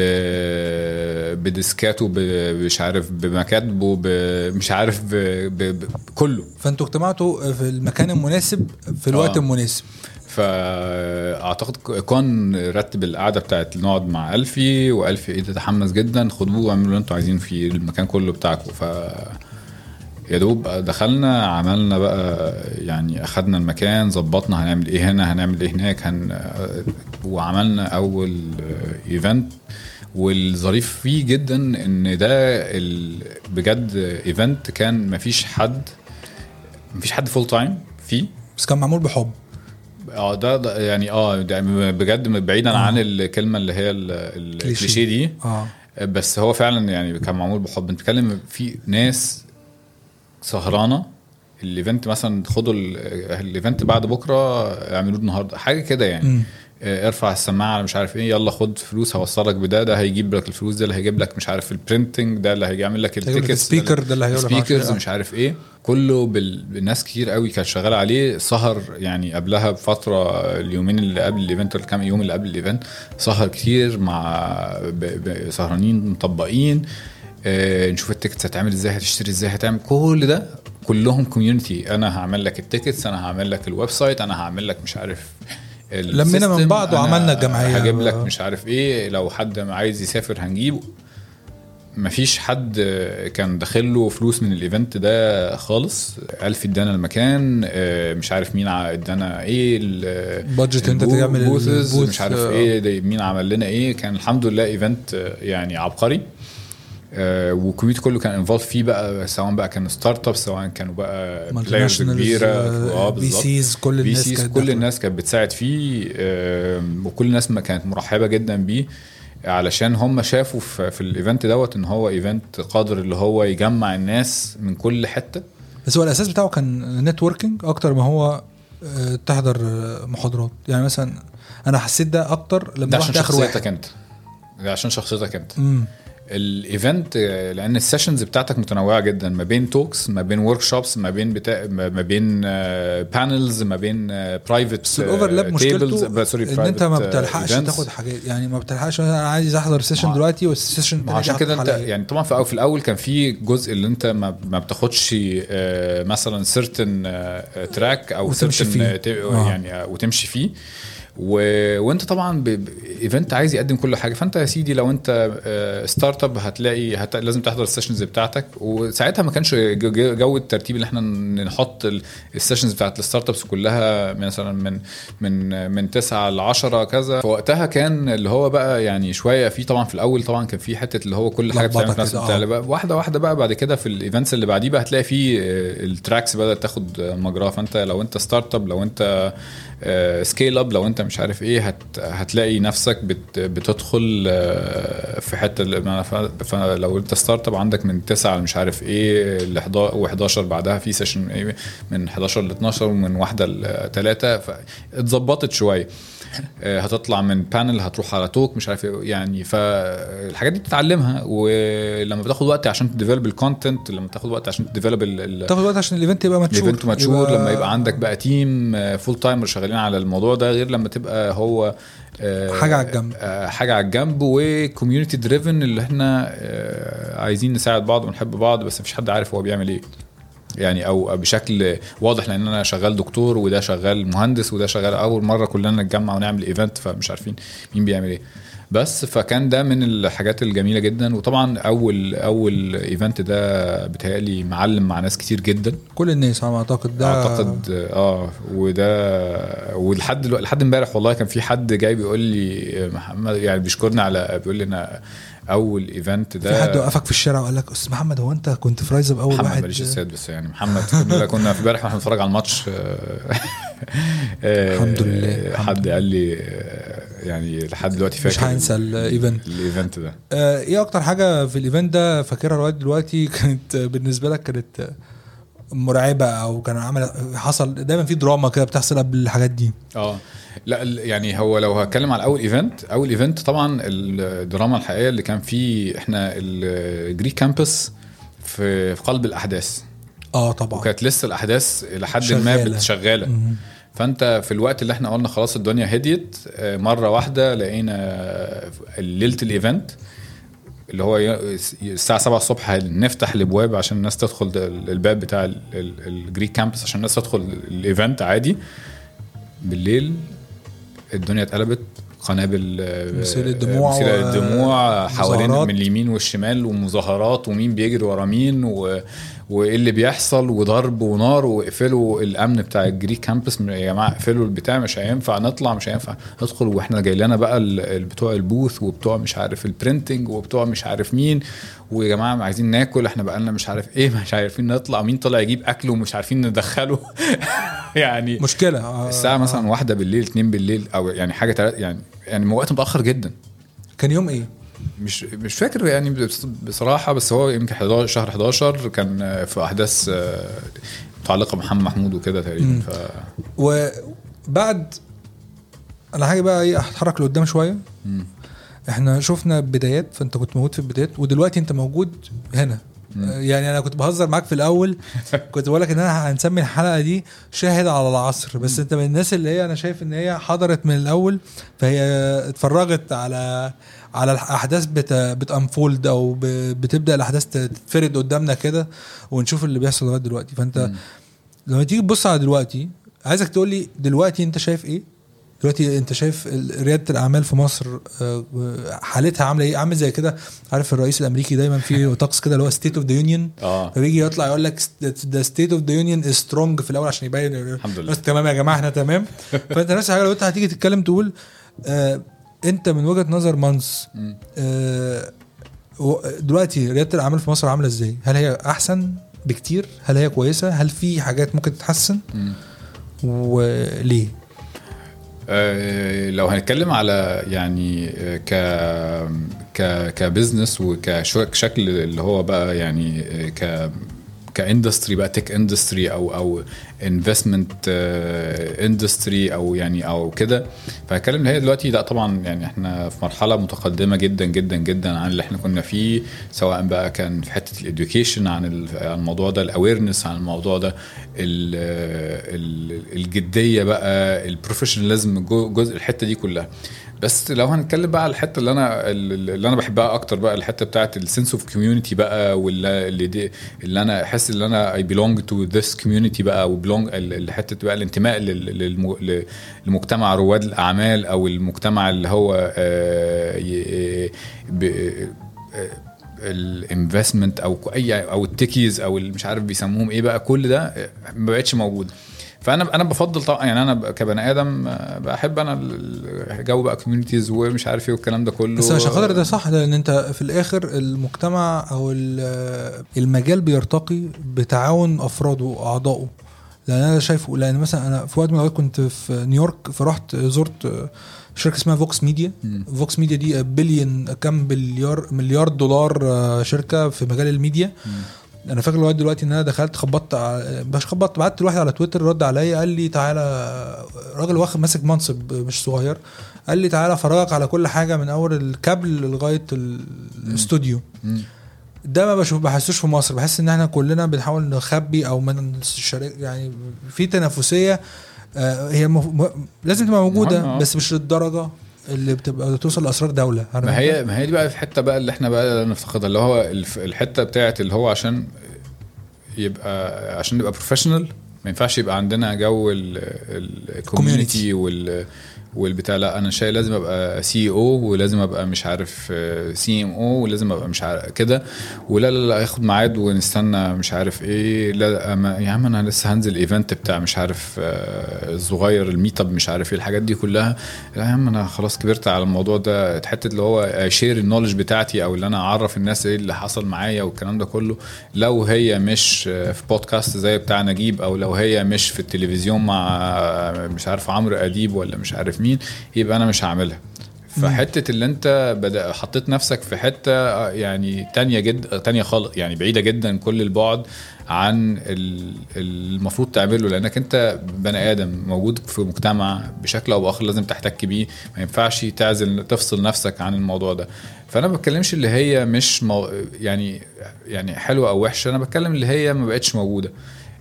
بديسكاته ب... مش عارف بمكاتبه ب... مش عارف ب... ب... ب... كله فأنتوا اجتمعتوا في المكان المناسب في الوقت آه. المناسب فأعتقد كون رتب القعدة بتاعت نقعد مع ألفي وألفي إيه تتحمس جدا خدوه واعملوا اللي أنتوا عايزين في المكان كله بتاعكم. ف يا دوب دخلنا عملنا بقى يعني أخدنا المكان ظبطنا هنعمل إيه هنا هنعمل إيه هناك هن وعملنا أول event والظريف فيه جدا إن ده ال... بجد event كان مفيش حد مفيش حد full time فيه. بس كان معمول بحب. آه ده, ده يعني آه ده بجد بعيدا آه. عن الكلمة اللي هي ال- ال- cliché. ال cliché دي آه بس هو فعلا يعني كان معمول بحب انت بتتكلم في ناس سهرانة ال event مثلا خدوا ال- ال event بعد بكرة اعملوه النهارده حاجة كده يعني مم. آه، ارفع السماعة على مش عارف إيه يلا خد فلوس هوصلك بده ده هيجيب لك الفلوس ده اللي هيجيب لك مش عارف ال printing ده اللي هيعمل لك ال tickets ال speaker ده اللي لك speakers. مش عارف إيه كله بال... بالناس كتير قوي كانت شغالة عليه سهر يعني قبلها بفترة اليومين اللي قبل ال event ولا كام يوم اللي قبل الايفنت سهر كتير مع. سهرانين مطبقين آه نشوف ال tickets هتعمل إزاي هتشتري إزاي هتعمل كل ده كلهم community أنا هعمل لك ال tickets أنا هعمل لك ال website أنا هعمل لك مش عارف لمينا من بعض وعملنا الجمعية. هجيب لك مش عارف إيه لو حد عايز يسافر هنجيبه. مفيش حد كان داخل له فلوس من ال event ده خالص. ألفي ادانا المكان آه، مش عارف مين ادانا إيه Budget أنت تعمل مش عارف آه. إيه مين عمل لنا إيه. كان الحمد لله event آه، يعني عبقري. وال community كله كان involved فيه بقى سواء بقى كانوا startup سواء كانوا بقى players كبيرة. آه بي بالظبط. sees كل بي الناس sees كانت كل. الناس كانت بتساعد فيه وكل الناس ما كانت مرحبة جدا بيه علشان هم شافوا في, في ال event دوت إن هو event قادر اللي هو يجمع الناس من كل حتة. بس هو الأساس بتاعه كان networking أكتر ما هو آه، تحضر آه، محاضرات. يعني مثلا أنا حسيت ده أكتر لما ده عشان رحت آخر شخصيتك واحد. أنت. ده عشان شخصيتك أنت. ال event آه، لأن ال sessions بتاعتك متنوعة جدا ما بين talks ما بين workshops ما بين بتا... ما بين panels ما بين private بس ال overlap مشكلته إن أنت ما بتلحقش تاخد حاجات يعني ما بتلحقش أنا عايز أحضر session دلوقتي وال session عشان كده أنت. يعني طبعا في في الأول كان في جزء اللي أنت ما, ما بتاخدش آه، مثلا certain track أو. آه، آه. يعني آه، وتمشي فيه و... وانت طبعا event عايز يقدم كل حاجة. فانت يا سيدي لو انت startup هتلاقي هت... لازم تحضر ال sessions بتاعتك. وساعتها ما كانش جو الترتيب اللي إحنا نحط ال sessions بتاعت ال startups كلها مثلا من من من 9 ل 10 كذا. فوقتها كان اللي هو بقى يعني شوية في طبعا في الأول طبعا كان في حتة اللي هو كل حاجة بتعمل في نفس البتاع. آه. بقى واحدة واحدة بقى بعد كده في ال events اللي بعديه بقى هتلاقي في ال tracks بدأت تاخد مجراها. فانت لو انت startup لو انت scale-up لو انت مش عارف إيه هت هتلاقي نفسك بت بتدخل آه، في حتة فلو انت startup عندك من 9 مش عارف إيه ل 11 بعدها في session إيه من 11 ل 12 ومن واحدة ل 3 فاتظبطت شوية. آه، هتطلع من panel هتروح على talk مش عارف إيه يعني فالحاجات دي بتتعلمها. ولما بتاخد وقت عشان ت develop ال content لما تاخد وقت عشان ت develop تاخد وقت عشان ال event يبقى mature. ال event mature لما يبقى عندك بقى team full timer شغالين على الموضوع ده غير لما تبقى هو آه، حاجة على الجنب. آه، حاجة على الجنب و community driven اللي إحنا آه، عايزين نساعد بعض ونحب بعض بس مفيش حد عارف هو بيعمل إيه يعني أو بشكل واضح لأن أنا شغال دكتور وده شغال مهندس وده شغال أول مرة كلنا نتجمع ونعمل event فمش عارفين مين بيعمل إيه بس فكان ده من الحاجات الجميلة جدا. وطبعا أول أول event ده بيتهيألي معلم مع ناس كتير جدا. كل الناس على ما أعتقد ده أعتقد آه وده ولحد لحد امبارح والله كان في حد جاي بيقول لي محمد يعني بيشكرني على بيقول لي أنا أول event ده. في حد وقفك في الشارع وقال لك أستاذ محمد هو أنت كنت في RiseUp اول محمد واحد؟ ماليش السيد بس يعني محمد كنا كنا في امبارح وإحنا بنتفرج على الماتش. آه، آه، الحمد لله، الحمد حد قال لي آه، يعني لحد دلوقتي فاكر مش هنسى ال- ال event ال event ده. آه، إيه أكتر حاجة في ال event ده فاكرها لغاية دلوقتي؟ كانت بالنسبة لك كانت مرعبة أو كان عمل حصل دايما في دراما كده بتحصل قبل الحاجات دي. آه. لا يعني هو لو هتكلم على أول event أول event طبعا الدراما الحقيقية اللي كان فيه إحنا ال Greek Campus في في قلب الأحداث. آه طبعا. وكانت لسه الأحداث لحد ما شغالة. فانت في الوقت اللي إحنا قلنا خلاص الدنيا هديت آه، مرة واحدة لقينا آه، ليلة ال event اللي هو الساعة 7 الصبح نفتح الأبواب عشان الناس تدخل الباب بتاع ال- ال- Greek Campus عشان الناس تدخل ال event عادي. بالليل الدنيا اتقلبت. قنابل آه، مثير الدموع مثير و- الدموع حوالين. من اليمين والشمال ومظاهرات ومين بيجري ورا مين و... وإيه اللي بيحصل وضرب ونار واقفلوا الأمن بتاع ال Greek Campus. يا جماعة اقفلوا البتاع مش هينفع نطلع مش هينفع ندخل. وإحنا جاي لنا بقى بتوع البوث وبتوع مش عارف البرنتنج وبتوع مش عارف مين. ويا جماعة عايزين ناكل إحنا بقى لنا مش عارف إيه مش عارفين نطلع. مين طلع يجيب أكل ومش عارفين ندخله؟ يعني مشكلة. آه، الساعة مثلا واحدة بالليل اتنين بالليل أو يعني حاجة تلات يعني يعني وقت متأخر جدا. كان يوم إيه؟ مش مش فاكر يعني بص- بصراحة بس هو يمكن 11 شهر 11 كان في أحداث آه، متعلقة بمحمد محمود وكده تقريبا ف وبعد أنا حاجة بقى إيه هتحرك لقدام شوية. مم. إحنا شفنا بدايات فأنت كنت موجود في البدايات ودلوقتي أنت موجود هنا. آه، يعني أنا كنت بهزر معاك في الأول. كنت بقول لك إن أنا هنسمي الحلقة دي شاهد على العصر. بس أنت من الناس اللي هي أنا شايف إن هي حضرت من الأول فهي اتفرجت على على الأحداث بت بتأنفولد أو بتبدأ الأحداث تتفرد قدامنا كده ونشوف اللي بيحصل لغاية دلوقتي. فأنت. لما تيجي تبص على دلوقتي عايزك تقول لي دلوقتي أنت شايف إيه؟ دلوقتي انت شايف ريادة الأعمال في مصر آه، حالتها عاملة إيه؟ عامل زي كده. عارف الرئيس الأمريكي دايما في طقس كده اللي هو State of the Union فبيجي يطلع يقول لك the State of the Union is strong في الأول عشان يبين الحمد لله. بس تمام يا جماعة إحنا تمام. فأنت نفس الحاجة لو أنت هتيجي تتكلم تقول آه أنت من وجهة نظر مانس. آه دلوقتي ريادة الأعمال في مصر عاملة إزاي؟ هل هي أحسن بكتير؟ هل هي كويسة؟ هل في حاجات ممكن تتحسن. وليه لو هنتكلم على يعني آه، ك ك ك business وكشكل اللي هو بقى يعني آه، ك ك industry بقى tech industry أو أو investment industry أو يعني أو كده. فهتكلم إن هي دلوقتي لا طبعا يعني إحنا في مرحلة متقدمة جدا جدا جدا عن اللي إحنا كنا فيه سواء بقى كان في حتة ال education عن ال- عن الموضوع ده ال awareness عن الموضوع ده ال- ال- الجدية بقى ال professionalism جزء الحتة دي كلها. بس لو هنتكلم بقى على الحتة اللي أنا اللي أنا بحبها أكتر بقى الحتة بتاعت ال sense of community بقى واللي اللي, دي اللي أنا أحس إن أنا I belong to this community بقى و belong حتة بقى الانتماء لمجتمع رواد الأعمال أو المجتمع اللي هو آه، ي- ب- ال investment أو اي أو ال techies أو مش عارف بيسموهم إيه بقى كل ده ما بقتش موجود. فأنا أنا بفضل طبعا يعني أنا كبني آدم آه، بحب أنا الجو بقى communities ومش عارف إيه والكلام ده كله بس عشان خاطر ده صح لأن أنت في الآخر المجتمع أو ال- المجال بيرتقي بتعاون أفراده وأعضائه لأن أنا شايفه لأن مثلا أنا في وقت من الأوقات كنت في نيويورك فرحت زرت شركة اسمها Vox Media. Vox Media دي بليون كام بليار مليار دولار شركة في مجال الميديا مم. أنا فاكر لغاية دلوقتي إن أنا دخلت خبطت مش خبطت بعت لواحد على تويتر رد عليا قال لي تعالى راجل واخد ماسك منصب مش صغير قال لي تعالى أفرجك على كل حاجة من أول الكابل لغاية ال- الاستوديو. ده ما بشوف بحسوش في مصر بحس إن إحنا كلنا بنحاول نخبي أو من يعني في تنافسية آه، هي مف... لازم تبقى موجودة آه. بس مش للدرجة اللي بتبقى توصل لأسرار دولة ما؟ هي ما هي دي بقى الحتة بقى اللي إحنا بقى نفتقدها اللي هو الحتة بتاعت اللي هو عشان يبقى عشان نبقى professional ما ينفعش يبقى عندنا جو ال community وال والبتاع لا أنا شايف لازم أبقى CEO ولازم أبقى مش عارف CMO ولازم أبقى مش عارف كده. ولا لا لا اخد ميعاد ونستنى مش عارف إيه. لا يا عم أنا لسه هنزل event بتاع مش عارف آه، الصغير ال meetup مش عارف إيه الحاجات دي كلها. لا يا عم أنا خلاص كبرت على الموضوع ده. حتة اللي هو share ال knowledge بتاعتي أو اللي أنا أعرف الناس إيه اللي حصل معايا والكلام ده كله. لو هي مش في بودكاست زي بتاع نجيب أو لو هي مش في التلفزيون مع مش عارف عمرو أديب ولا مش عارف مين يبقى أنا مش هعملها. فحتة اللي أنت بدأ حطيت نفسك في حتة يعني تانية جدا تانية خالص يعني بعيدة جدا كل البعد عن ال- المفروض تعمله. لأنك أنت بني آدم موجود في مجتمع بشكل أو بآخر لازم تحتك بيه. ما ينفعش تعزل تفصل نفسك عن الموضوع ده. فأنا ما بتكلمش اللي هي مش مو يعني يعني حلوة أو وحشة. أنا بتكلم اللي هي ما بقتش موجودة.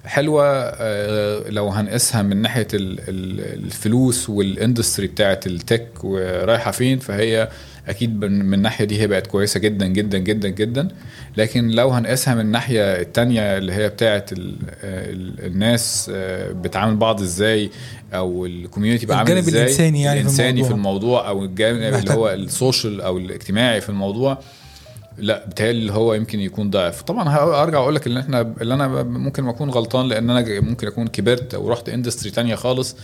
حلوة آه، لو هنقيسها من ناحية ال- ال- الفلوس وال industry بتاعت ال tech ورايحة فين فهي أكيد من الناحية دي هي بقت كويسة جدا جدا جدا جدا لكن لو هنقيسها من الناحية التانية اللي هي ال الناس آه، بتعامل بعض إزاي أو ال community بقى عامل الجانب إزاي الإنساني يعني في الإنساني في الموضوع. الموضوع أو الجانب اللي هو ال social أو الاجتماعي في الموضوع لا بتهيألي اللي هو يمكن يكون ضعف. طبعا ه- أرجع أقول لك إن إحنا اللي أنا ممكن أكون غلطان لأن أنا ممكن أكون كبرت ورحت industry تانية خالص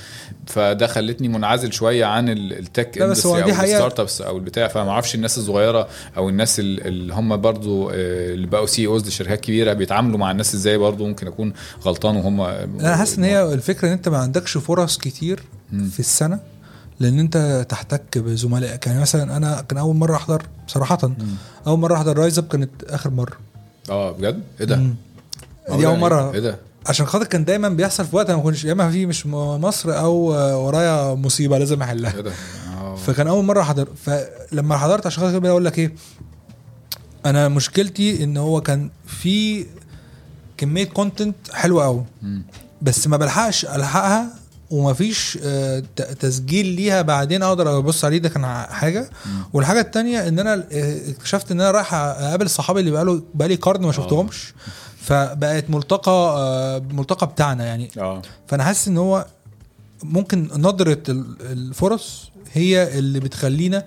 فده خلتني منعزل شوية عن ال- ال tech industry أو ال startups أو البتاع. فما أعرفش الناس الصغيرة أو الناس ال- اللي هم برضو آه، اللي بقوا CEOs لشركات كبيرة بيتعاملوا مع الناس إزاي برضو؟ ممكن أكون غلطان وهم أنا حاسس إن هي الفكرة إن أنت ما عندكش فرص كتير مم. في السنة. لأن أنت تحتك بزملائك يعني مثلا أنا كان أول مرة أحضر صراحة مم. أول مرة أحضر RiseUp كانت آخر مرة آه بجد إيه ده؟ دي أول مرة إيه ده؟ عشان خاطر كان دايما بيحصل في وقت أنا ما كنتش يا إما في مش مصر أو ورايا مصيبة لازم أحلها ده؟ آه. فكان أول مرة أحضر فلما حضرت عشان خاطر كده أقول لك إيه أنا مشكلتي إن هو كان في كمية content حلوة قوي. بس ما بلحقش ألحقها ومفيش آه، تسجيل ليها بعدين أقدر أبص عليه. ده كان حاجة. والحاجة التانية إن أنا آه، اكتشفت إن أنا رايح أقابل صحابي اللي بقاله بقالي قرن ما شفتهمش. فبقت ملتقى آه، ملتقى بتاعنا يعني. فأنا حاسس إن هو ممكن نظره ال- الفرص هي اللي بتخلينا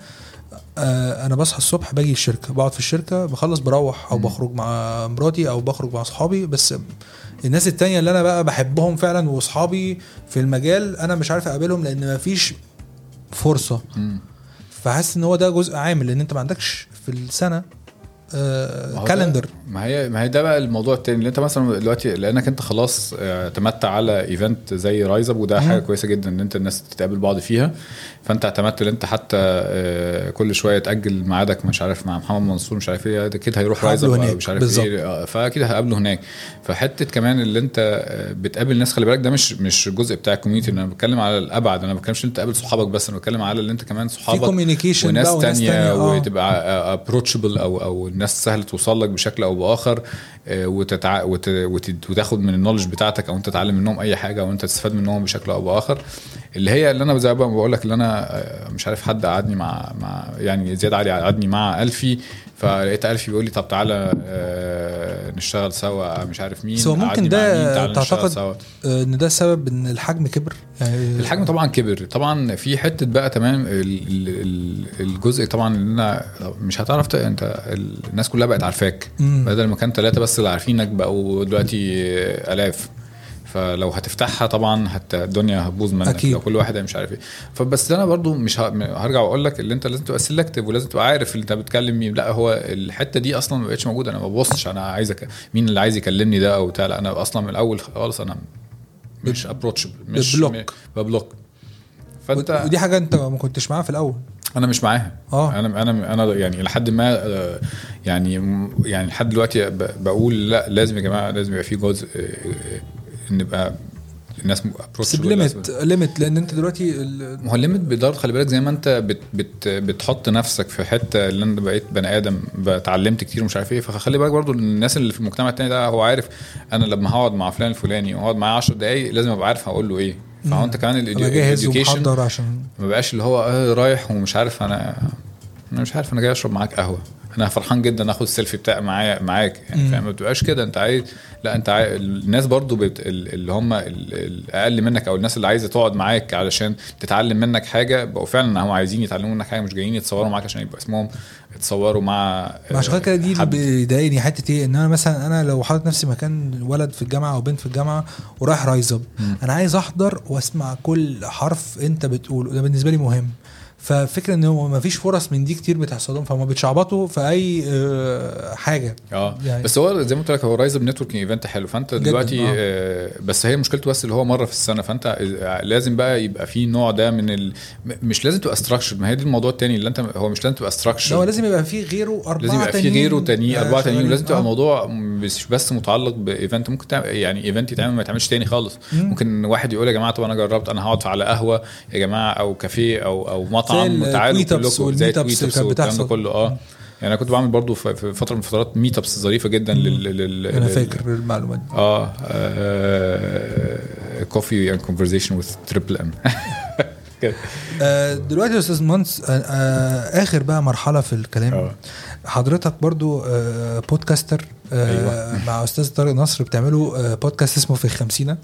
آه، أنا بصحى الصبح باجي الشركة بقعد في الشركة بخلص بروح أو بخرج مع مراتي أو بخرج مع أصحابي بس الناس التانية اللي أنا بقى بحبهم فعلا وأصحابي في المجال أنا مش عارف أقابلهم لأن مفيش فرصة. فحاسس إن هو ده جزء عامل لأن أنت ما عندكش في السنة calendar ده- ما هي ما هي ده بقى الموضوع التاني. اللي انت مثلا دلوقتي لأنك انت خلاص آه، اعتمدت على event زي RiseUp وده حاجة كويسة جدا إن انت الناس تتقابل بعض فيها. فانت اعتمدت إن انت حتى آه، كل شوية تأجل ميعادك مش عارف مع محمد منصور مش عارف إيه ده أكيد هيروح RiseUp مش عارف بالظبط. إيه آه، فأكيد هقابله هناك. فحتة كمان اللي انت آه، بتقابل ناس خلي بالك ده مش مش الجزء بتاع ال community أنا بتكلم على الأبعد. أنا ما بتكلمش إن انت تقابل صحابك بس أنا بتكلم على اللي انت كمان صحابك وناس وناس تانية, تانية، آه. وتبقى approachable أو أو الناس سهل توصل لك بشكل أو بآخر آه، وتتع... وت... وت... وتاخد من النولج بتاعتك أو أنت تتعلم منهم أي حاجة أو أنت تستفاد منهم بشكل أو بآخر. اللي هي اللي أنا زي ما بقول لك اللي أنا آه، مش عارف حد قعدني مع مع يعني زياد علي قعدني مع الفي فلقيت ألفي بيقول لي طب تعالى آه، نشتغل سوا مش عارف مين بس هو ممكن ده تعتقد إن ده سبب إن الحجم كبر؟ يعني الحجم طبعا كبر. طبعا في حتة بقى تمام ال- ال- ال- الجزء طبعا اللي أنا مش هتعرف أنت ال- الناس كلها بقت عارفاك. بدل ما كان ثلاثة بس اللي عارفينك بقوا دلوقتي آلاف. فلو هتفتحها طبعا حتى الدنيا هتبوظ منك. أكيد. لو كل واحد مش عارف إيه فبس أنا برضو مش هرجع وأقول لك اللي أنت لازم تبقى selective ولازم تبقى عارف اللي أنت بتكلم مين. لا هو الحتة دي أصلا ما بقتش موجودة. أنا ما ببصش أنا عايزك مين اللي عايز يكلمني ده أو بتاع. لا أنا أصلا من الأول خالص أنا مش approachable مش بـ block. بـ block. فأنت ودي حاجة أنت ما كنتش معاها في الأول. أنا مش معاها. آه. أنا أنا أنا يعني لحد ما آه، يعني يعني لحد دلوقتي بقول لا لازم يا جماعة لازم يبقى في جزء آه، آه، نبقى الناس ب limit لازم- limit لأن أنت دلوقتي ما هو ال limit بيدار خلي بالك زي ما أنت بت بت بتحط نفسك في حتة اللي أنا بقيت بني آدم اتعلمت كتير ومش عارف إيه. فخلي بالك برضو الناس اللي في المجتمع التاني ده هو عارف أنا لما هقعد مع فلان الفلاني وهقعد معاه 10 دقايق لازم أبقى عارف هقول له إيه. فهو أنت كمان ال education عشان ما بقاش اللي هو آه رايح ومش عارف أنا أنا مش عارف أنا جاي أشرب معاك قهوة. أنا فرحان جدا اخد السيلفي بتاعي معايا معاك. يعني. فاهم؟ ما بتبقاش كده. انت عايز لا انت عايز الناس برضو بت... ال- اللي هم ال- الاقل منك أو الناس اللي عايزة تقعد معاك علشان تتعلم منك حاجة بقوا فعلا هم عايزين يتعلموا منك حاجة مش جايين يتصوروا معاك عشان يبقى اسمهم يتصوروا مع ما عشان كده دي اللي. بيضايقني حتة إيه؟ ان أنا مثلا أنا لو حاطط نفسي مكان ولد في الجامعة أو بنت في الجامعة ورايح RiseUp أنا عايز احضر واسمع كل حرف انت بتقوله. ده بالنسبة لي مهم. ففكرة إن هو ما فيش فرص من دي كتير بتحصل لهم فهم بيتشعبطوا في أي آه، حاجة. آه. يعني- بس هو زي ما قلت لك هو Rise networking event حلو. فأنت دلوقتي آه. آه بس هي مشكلته بس اللي هو مرة في السنة. فأنت لازم بقى يبقى في نوع ده من ال... مش لازم تبقى structure ما هي دي الموضوع التاني اللي أنت هو مش لازم تبقى لا، هو structure لازم يبقى في غيره أربعة لازم يبقى في غيره تاني آه، أربعة تانيين. ولازم تبقى آه. الموضوع مش بس متعلق ب event ممكن تعمل يعني event يتعمل ما يتعملش تاني خالص. ممكن واحد يقول يا جماعة طب أنا جربت أنا هقعد على قهوة يا جماعة أو كافيه أو أو مطعم زي تعالوا ال tweet ups كلكم زي ال tweet. كله. آه. يعني أنا كنت بعمل برضو في فترة من الفترات meet ups ظريفة جدا لل لل أنا لل- فاكر المعلومات دي. آه coffee and conversation with Triple M آه، دلوقتي يا أستاذ مهندس آه، آه، آخر بقى مرحلة في الكلام. آه. حضرتك برضو آه، بودكاستر آه، أيوة. مع أستاذ طارق نصر بتعملوا آه، بودكاست اسمه في الخمسينة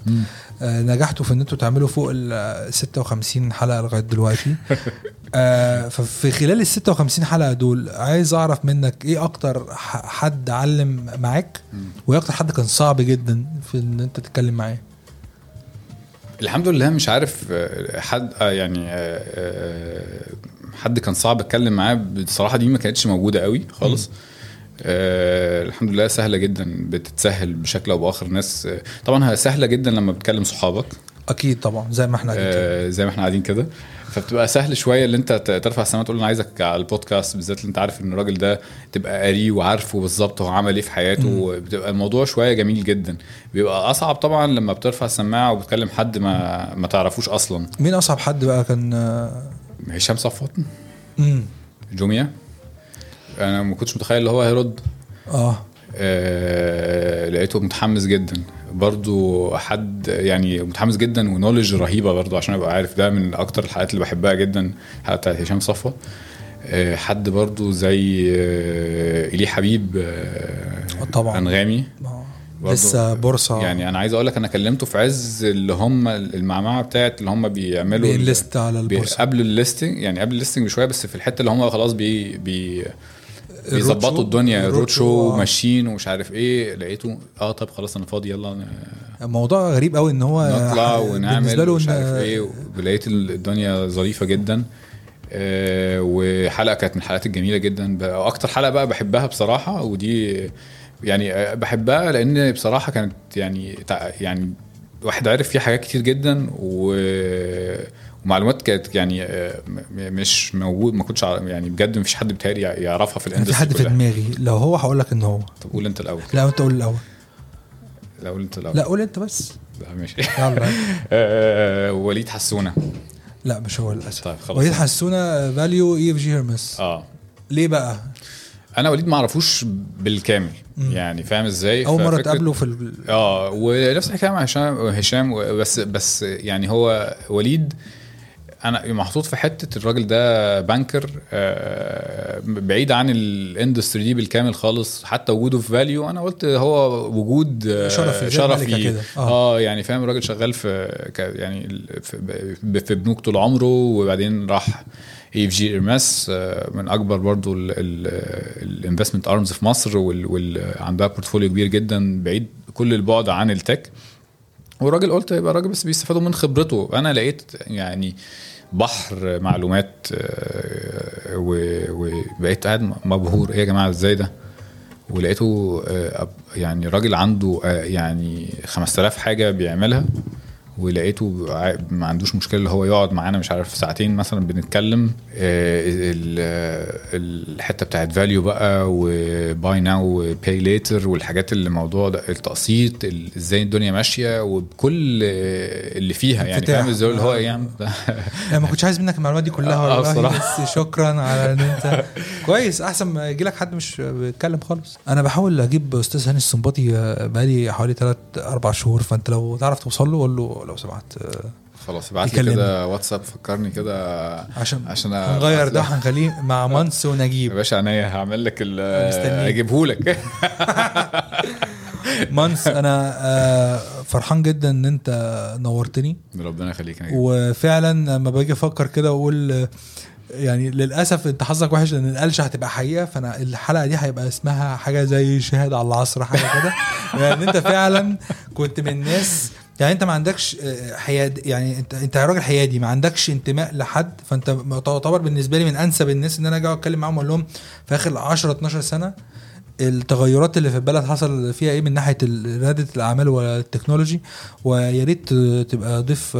آه، نجحتوا في إن أنتوا تعملوا فوق ال 56 حلقة لغاية دلوقتي. آه، ففي خلال ال 56 حلقة دول عايز أعرف منك إيه أكتر حد علم معاك؟ وإيه أكتر حد كان صعب جدا في إن أنت تتكلم معاه؟ الحمد لله مش عارف آه، حد آه، يعني آه، آه، حد كان صعب اتكلم معاه بصراحة دي ما كانتش موجودة قوي خالص. آه الحمد لله سهلة جدا بتتسهل بشكل أو بآخر. ناس آه، طبعا سهلة جدا لما بتكلم صحابك. أكيد طبعا زي ما إحنا قاعدين كده. آه زي ما إحنا قاعدين كده. فبتبقى سهل شوية اللي انت ترفع السماعة تقول أنا عايزك على البودكاست بالذات اللي انت عارف إن الراجل ده تبقى قاريه وعارفه بالظبط هو عمل إيه في حياته. بتبقى الموضوع شوية جميل جدا. بيبقى أصعب طبعا لما بترفع السماعة وبتكلم حد ما ما تعرفوش أصلا. مين أصعب حد بقى كان آه، هشام صفوت امم Jumia. أنا ما كنتش متخيل اللي هو هيرد آه. آه لقيته متحمس جدا. برضو حد يعني متحمس جدا و knowledge رهيبة برضو عشان أبقى عارف. ده من أكتر الحلقات اللي بحبها جدا الحلقة بتاعت هشام صفوت آه حد برضو زي آه إلي حبيب آه طبعا. أنغامي. آه. لسه بورصة. يعني أنا عايز أقول لك أنا كلمته في عز اللي هم المعمعة بتاعت اللي هم بيعملوا ال- بي list على البورصة. قبل ال listing يعني قبل ال listing بشوية بس في الحتة اللي هم خلاص بي بي بيظبطوا شو- الدنيا الرود رود شو، شو آه. ماشيين ومش عارف إيه. لقيته آه طب خلاص أنا فاضي يلا. موضوع غريب قوي إن هو نطلع ونعمل بالنسبة له ومش إن- عارف إيه. ولقيت الدنيا ظريفة جدا. آه، وحلقة كانت من الحلقات الجميلة جدا. أكتر حلقة بقى بحبها بصراحة ودي يعني آه، بحبها لأن بصراحة كانت يعني يعني واحد عرف فيها حاجات كتير جدا و ومعلومات كانت يعني آه، مش موجود ما كنتش يعني بجد مفيش حد بيتهيألي يعرفها في أنا في ال industry حد في. دماغي. لو هو هقول لك إن هو. طب قول أنت الأول. لا أنت قول الأول. الأول أنت الأول. لا قول أنت بس. لا ماشي. يلا. آه، وليد حسونة. لا مش هو للأسف. طيب خلاص. وليد حسونة valU EFG Hermes آه. ليه بقى؟ أنا وليد ما أعرفوش بالكامل يعني فاهم إزاي؟ أول مرة تقابله في ال... آه ونفس الحكاية مع هشام هشام بس بس يعني هو وليد أنا محطوط في حتة الراجل ده banker آه، بعيد عن ال industry دي بالكامل خالص حتى وجوده في valU أنا قلت هو وجود آه، شرفي، زي شرف الملكة ليه كده. آه. آه يعني فاهم الراجل شغال في يعني في بنوك طول عمره وبعدين راح EFG Hermes من أكبر برضو ال investment arms في مصر وعندها portfolio كبير جدا بعيد كل البعد عن ال tech والراجل قلت يبقى راجل بس بيستفادوا من خبرته أنا لقيت يعني بحر معلومات آه، وبقيت قاعد مبهور. إيه يا جماعة إزاي ده؟ ولقيته آه، يعني راجل عنده آه، يعني 5000 حاجة بيعملها. ولقيته ما عندوش مشكلة اللي هو يقعد معانا مش عارف ساعتين مثلا بنتكلم آه، ال- آه، الحتة بتاعت valU بقى و buy now و pay later والحاجات اللي الموضوع ده التقسيط ال- إزاي الدنيا ماشية وبكل آه، اللي فيها يعني. فاهم؟ إزاي اللي هو إيه يا عم يعني ما كنتش عايز منك المعلومات دي كلها آه، والله. بس شكرا على إن أنت كويس. أحسن ما يجي لك حد مش بيتكلم خالص. أنا بحاول أجيب أستاذ هاني السنباطي آه، بقالي حوالي 3 4 شهور فأنت لو تعرف توصل له قول له لو سمحت خلاص ابعت لي. كده واتساب فكرني كده عشان عشان هنغير ده. هنخليه مع منس يا ونجيب باشا عينيا هعمل لك. اجيبه لك منس أنا آه، فرحان جدا إن أنت نورتني ربنا يخليك يا. وفعلا لما باجي أفكر كده وأقول يعني للأسف أنت حظك وحش لأن القلشه هتبقى حقيقة فأنا الحلقة دي هيبقى اسمها حاجة زي شهاد على العصر حاجة كده يعني أنت فعلا كنت من الناس يعني انت ما عندكش آه، حياد يعني انت انت راجل حيادي ما عندكش انتماء لحد فانت تعتبر بالنسبة لي من أنسب الناس إن أنا أجي أتكلم معاهم أقول لهم في آخر 10 12 سنة التغيرات اللي في البلد حصل فيها إيه من ناحية رياده الأعمال وال technology ويا ريت تبقى ضيف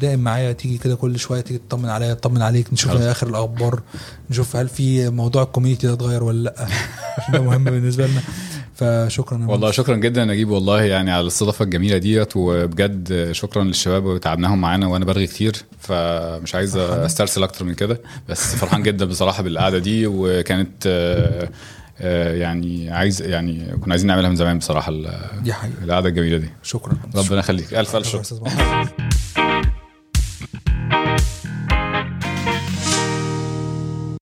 دائم معايا تيجي كده كل شوية تيجي تطمن عليا تطمن عليك نشوف. آخر الأخبار نشوف هل في موضوع ال community ده اتغير ولا لأ ده مهم بالنسبة لنا فشكرا والله. شكرا جدا نجيب والله يعني على الاستضافة الجميلة ديت وبجد شكرا للشباب وتعبناهم معانا وأنا برغي كتير فمش عايز أسترسل أكتر من كده بس فرحان جدا بصراحة بالقعدة دي وكانت آه، آه، يعني عايز يعني كنا عايزين نعملها من زمان بصراحة دي حقيقة. القعدة الجميلة دي. شكرا. ربنا يخليك. ألف ألف شكرا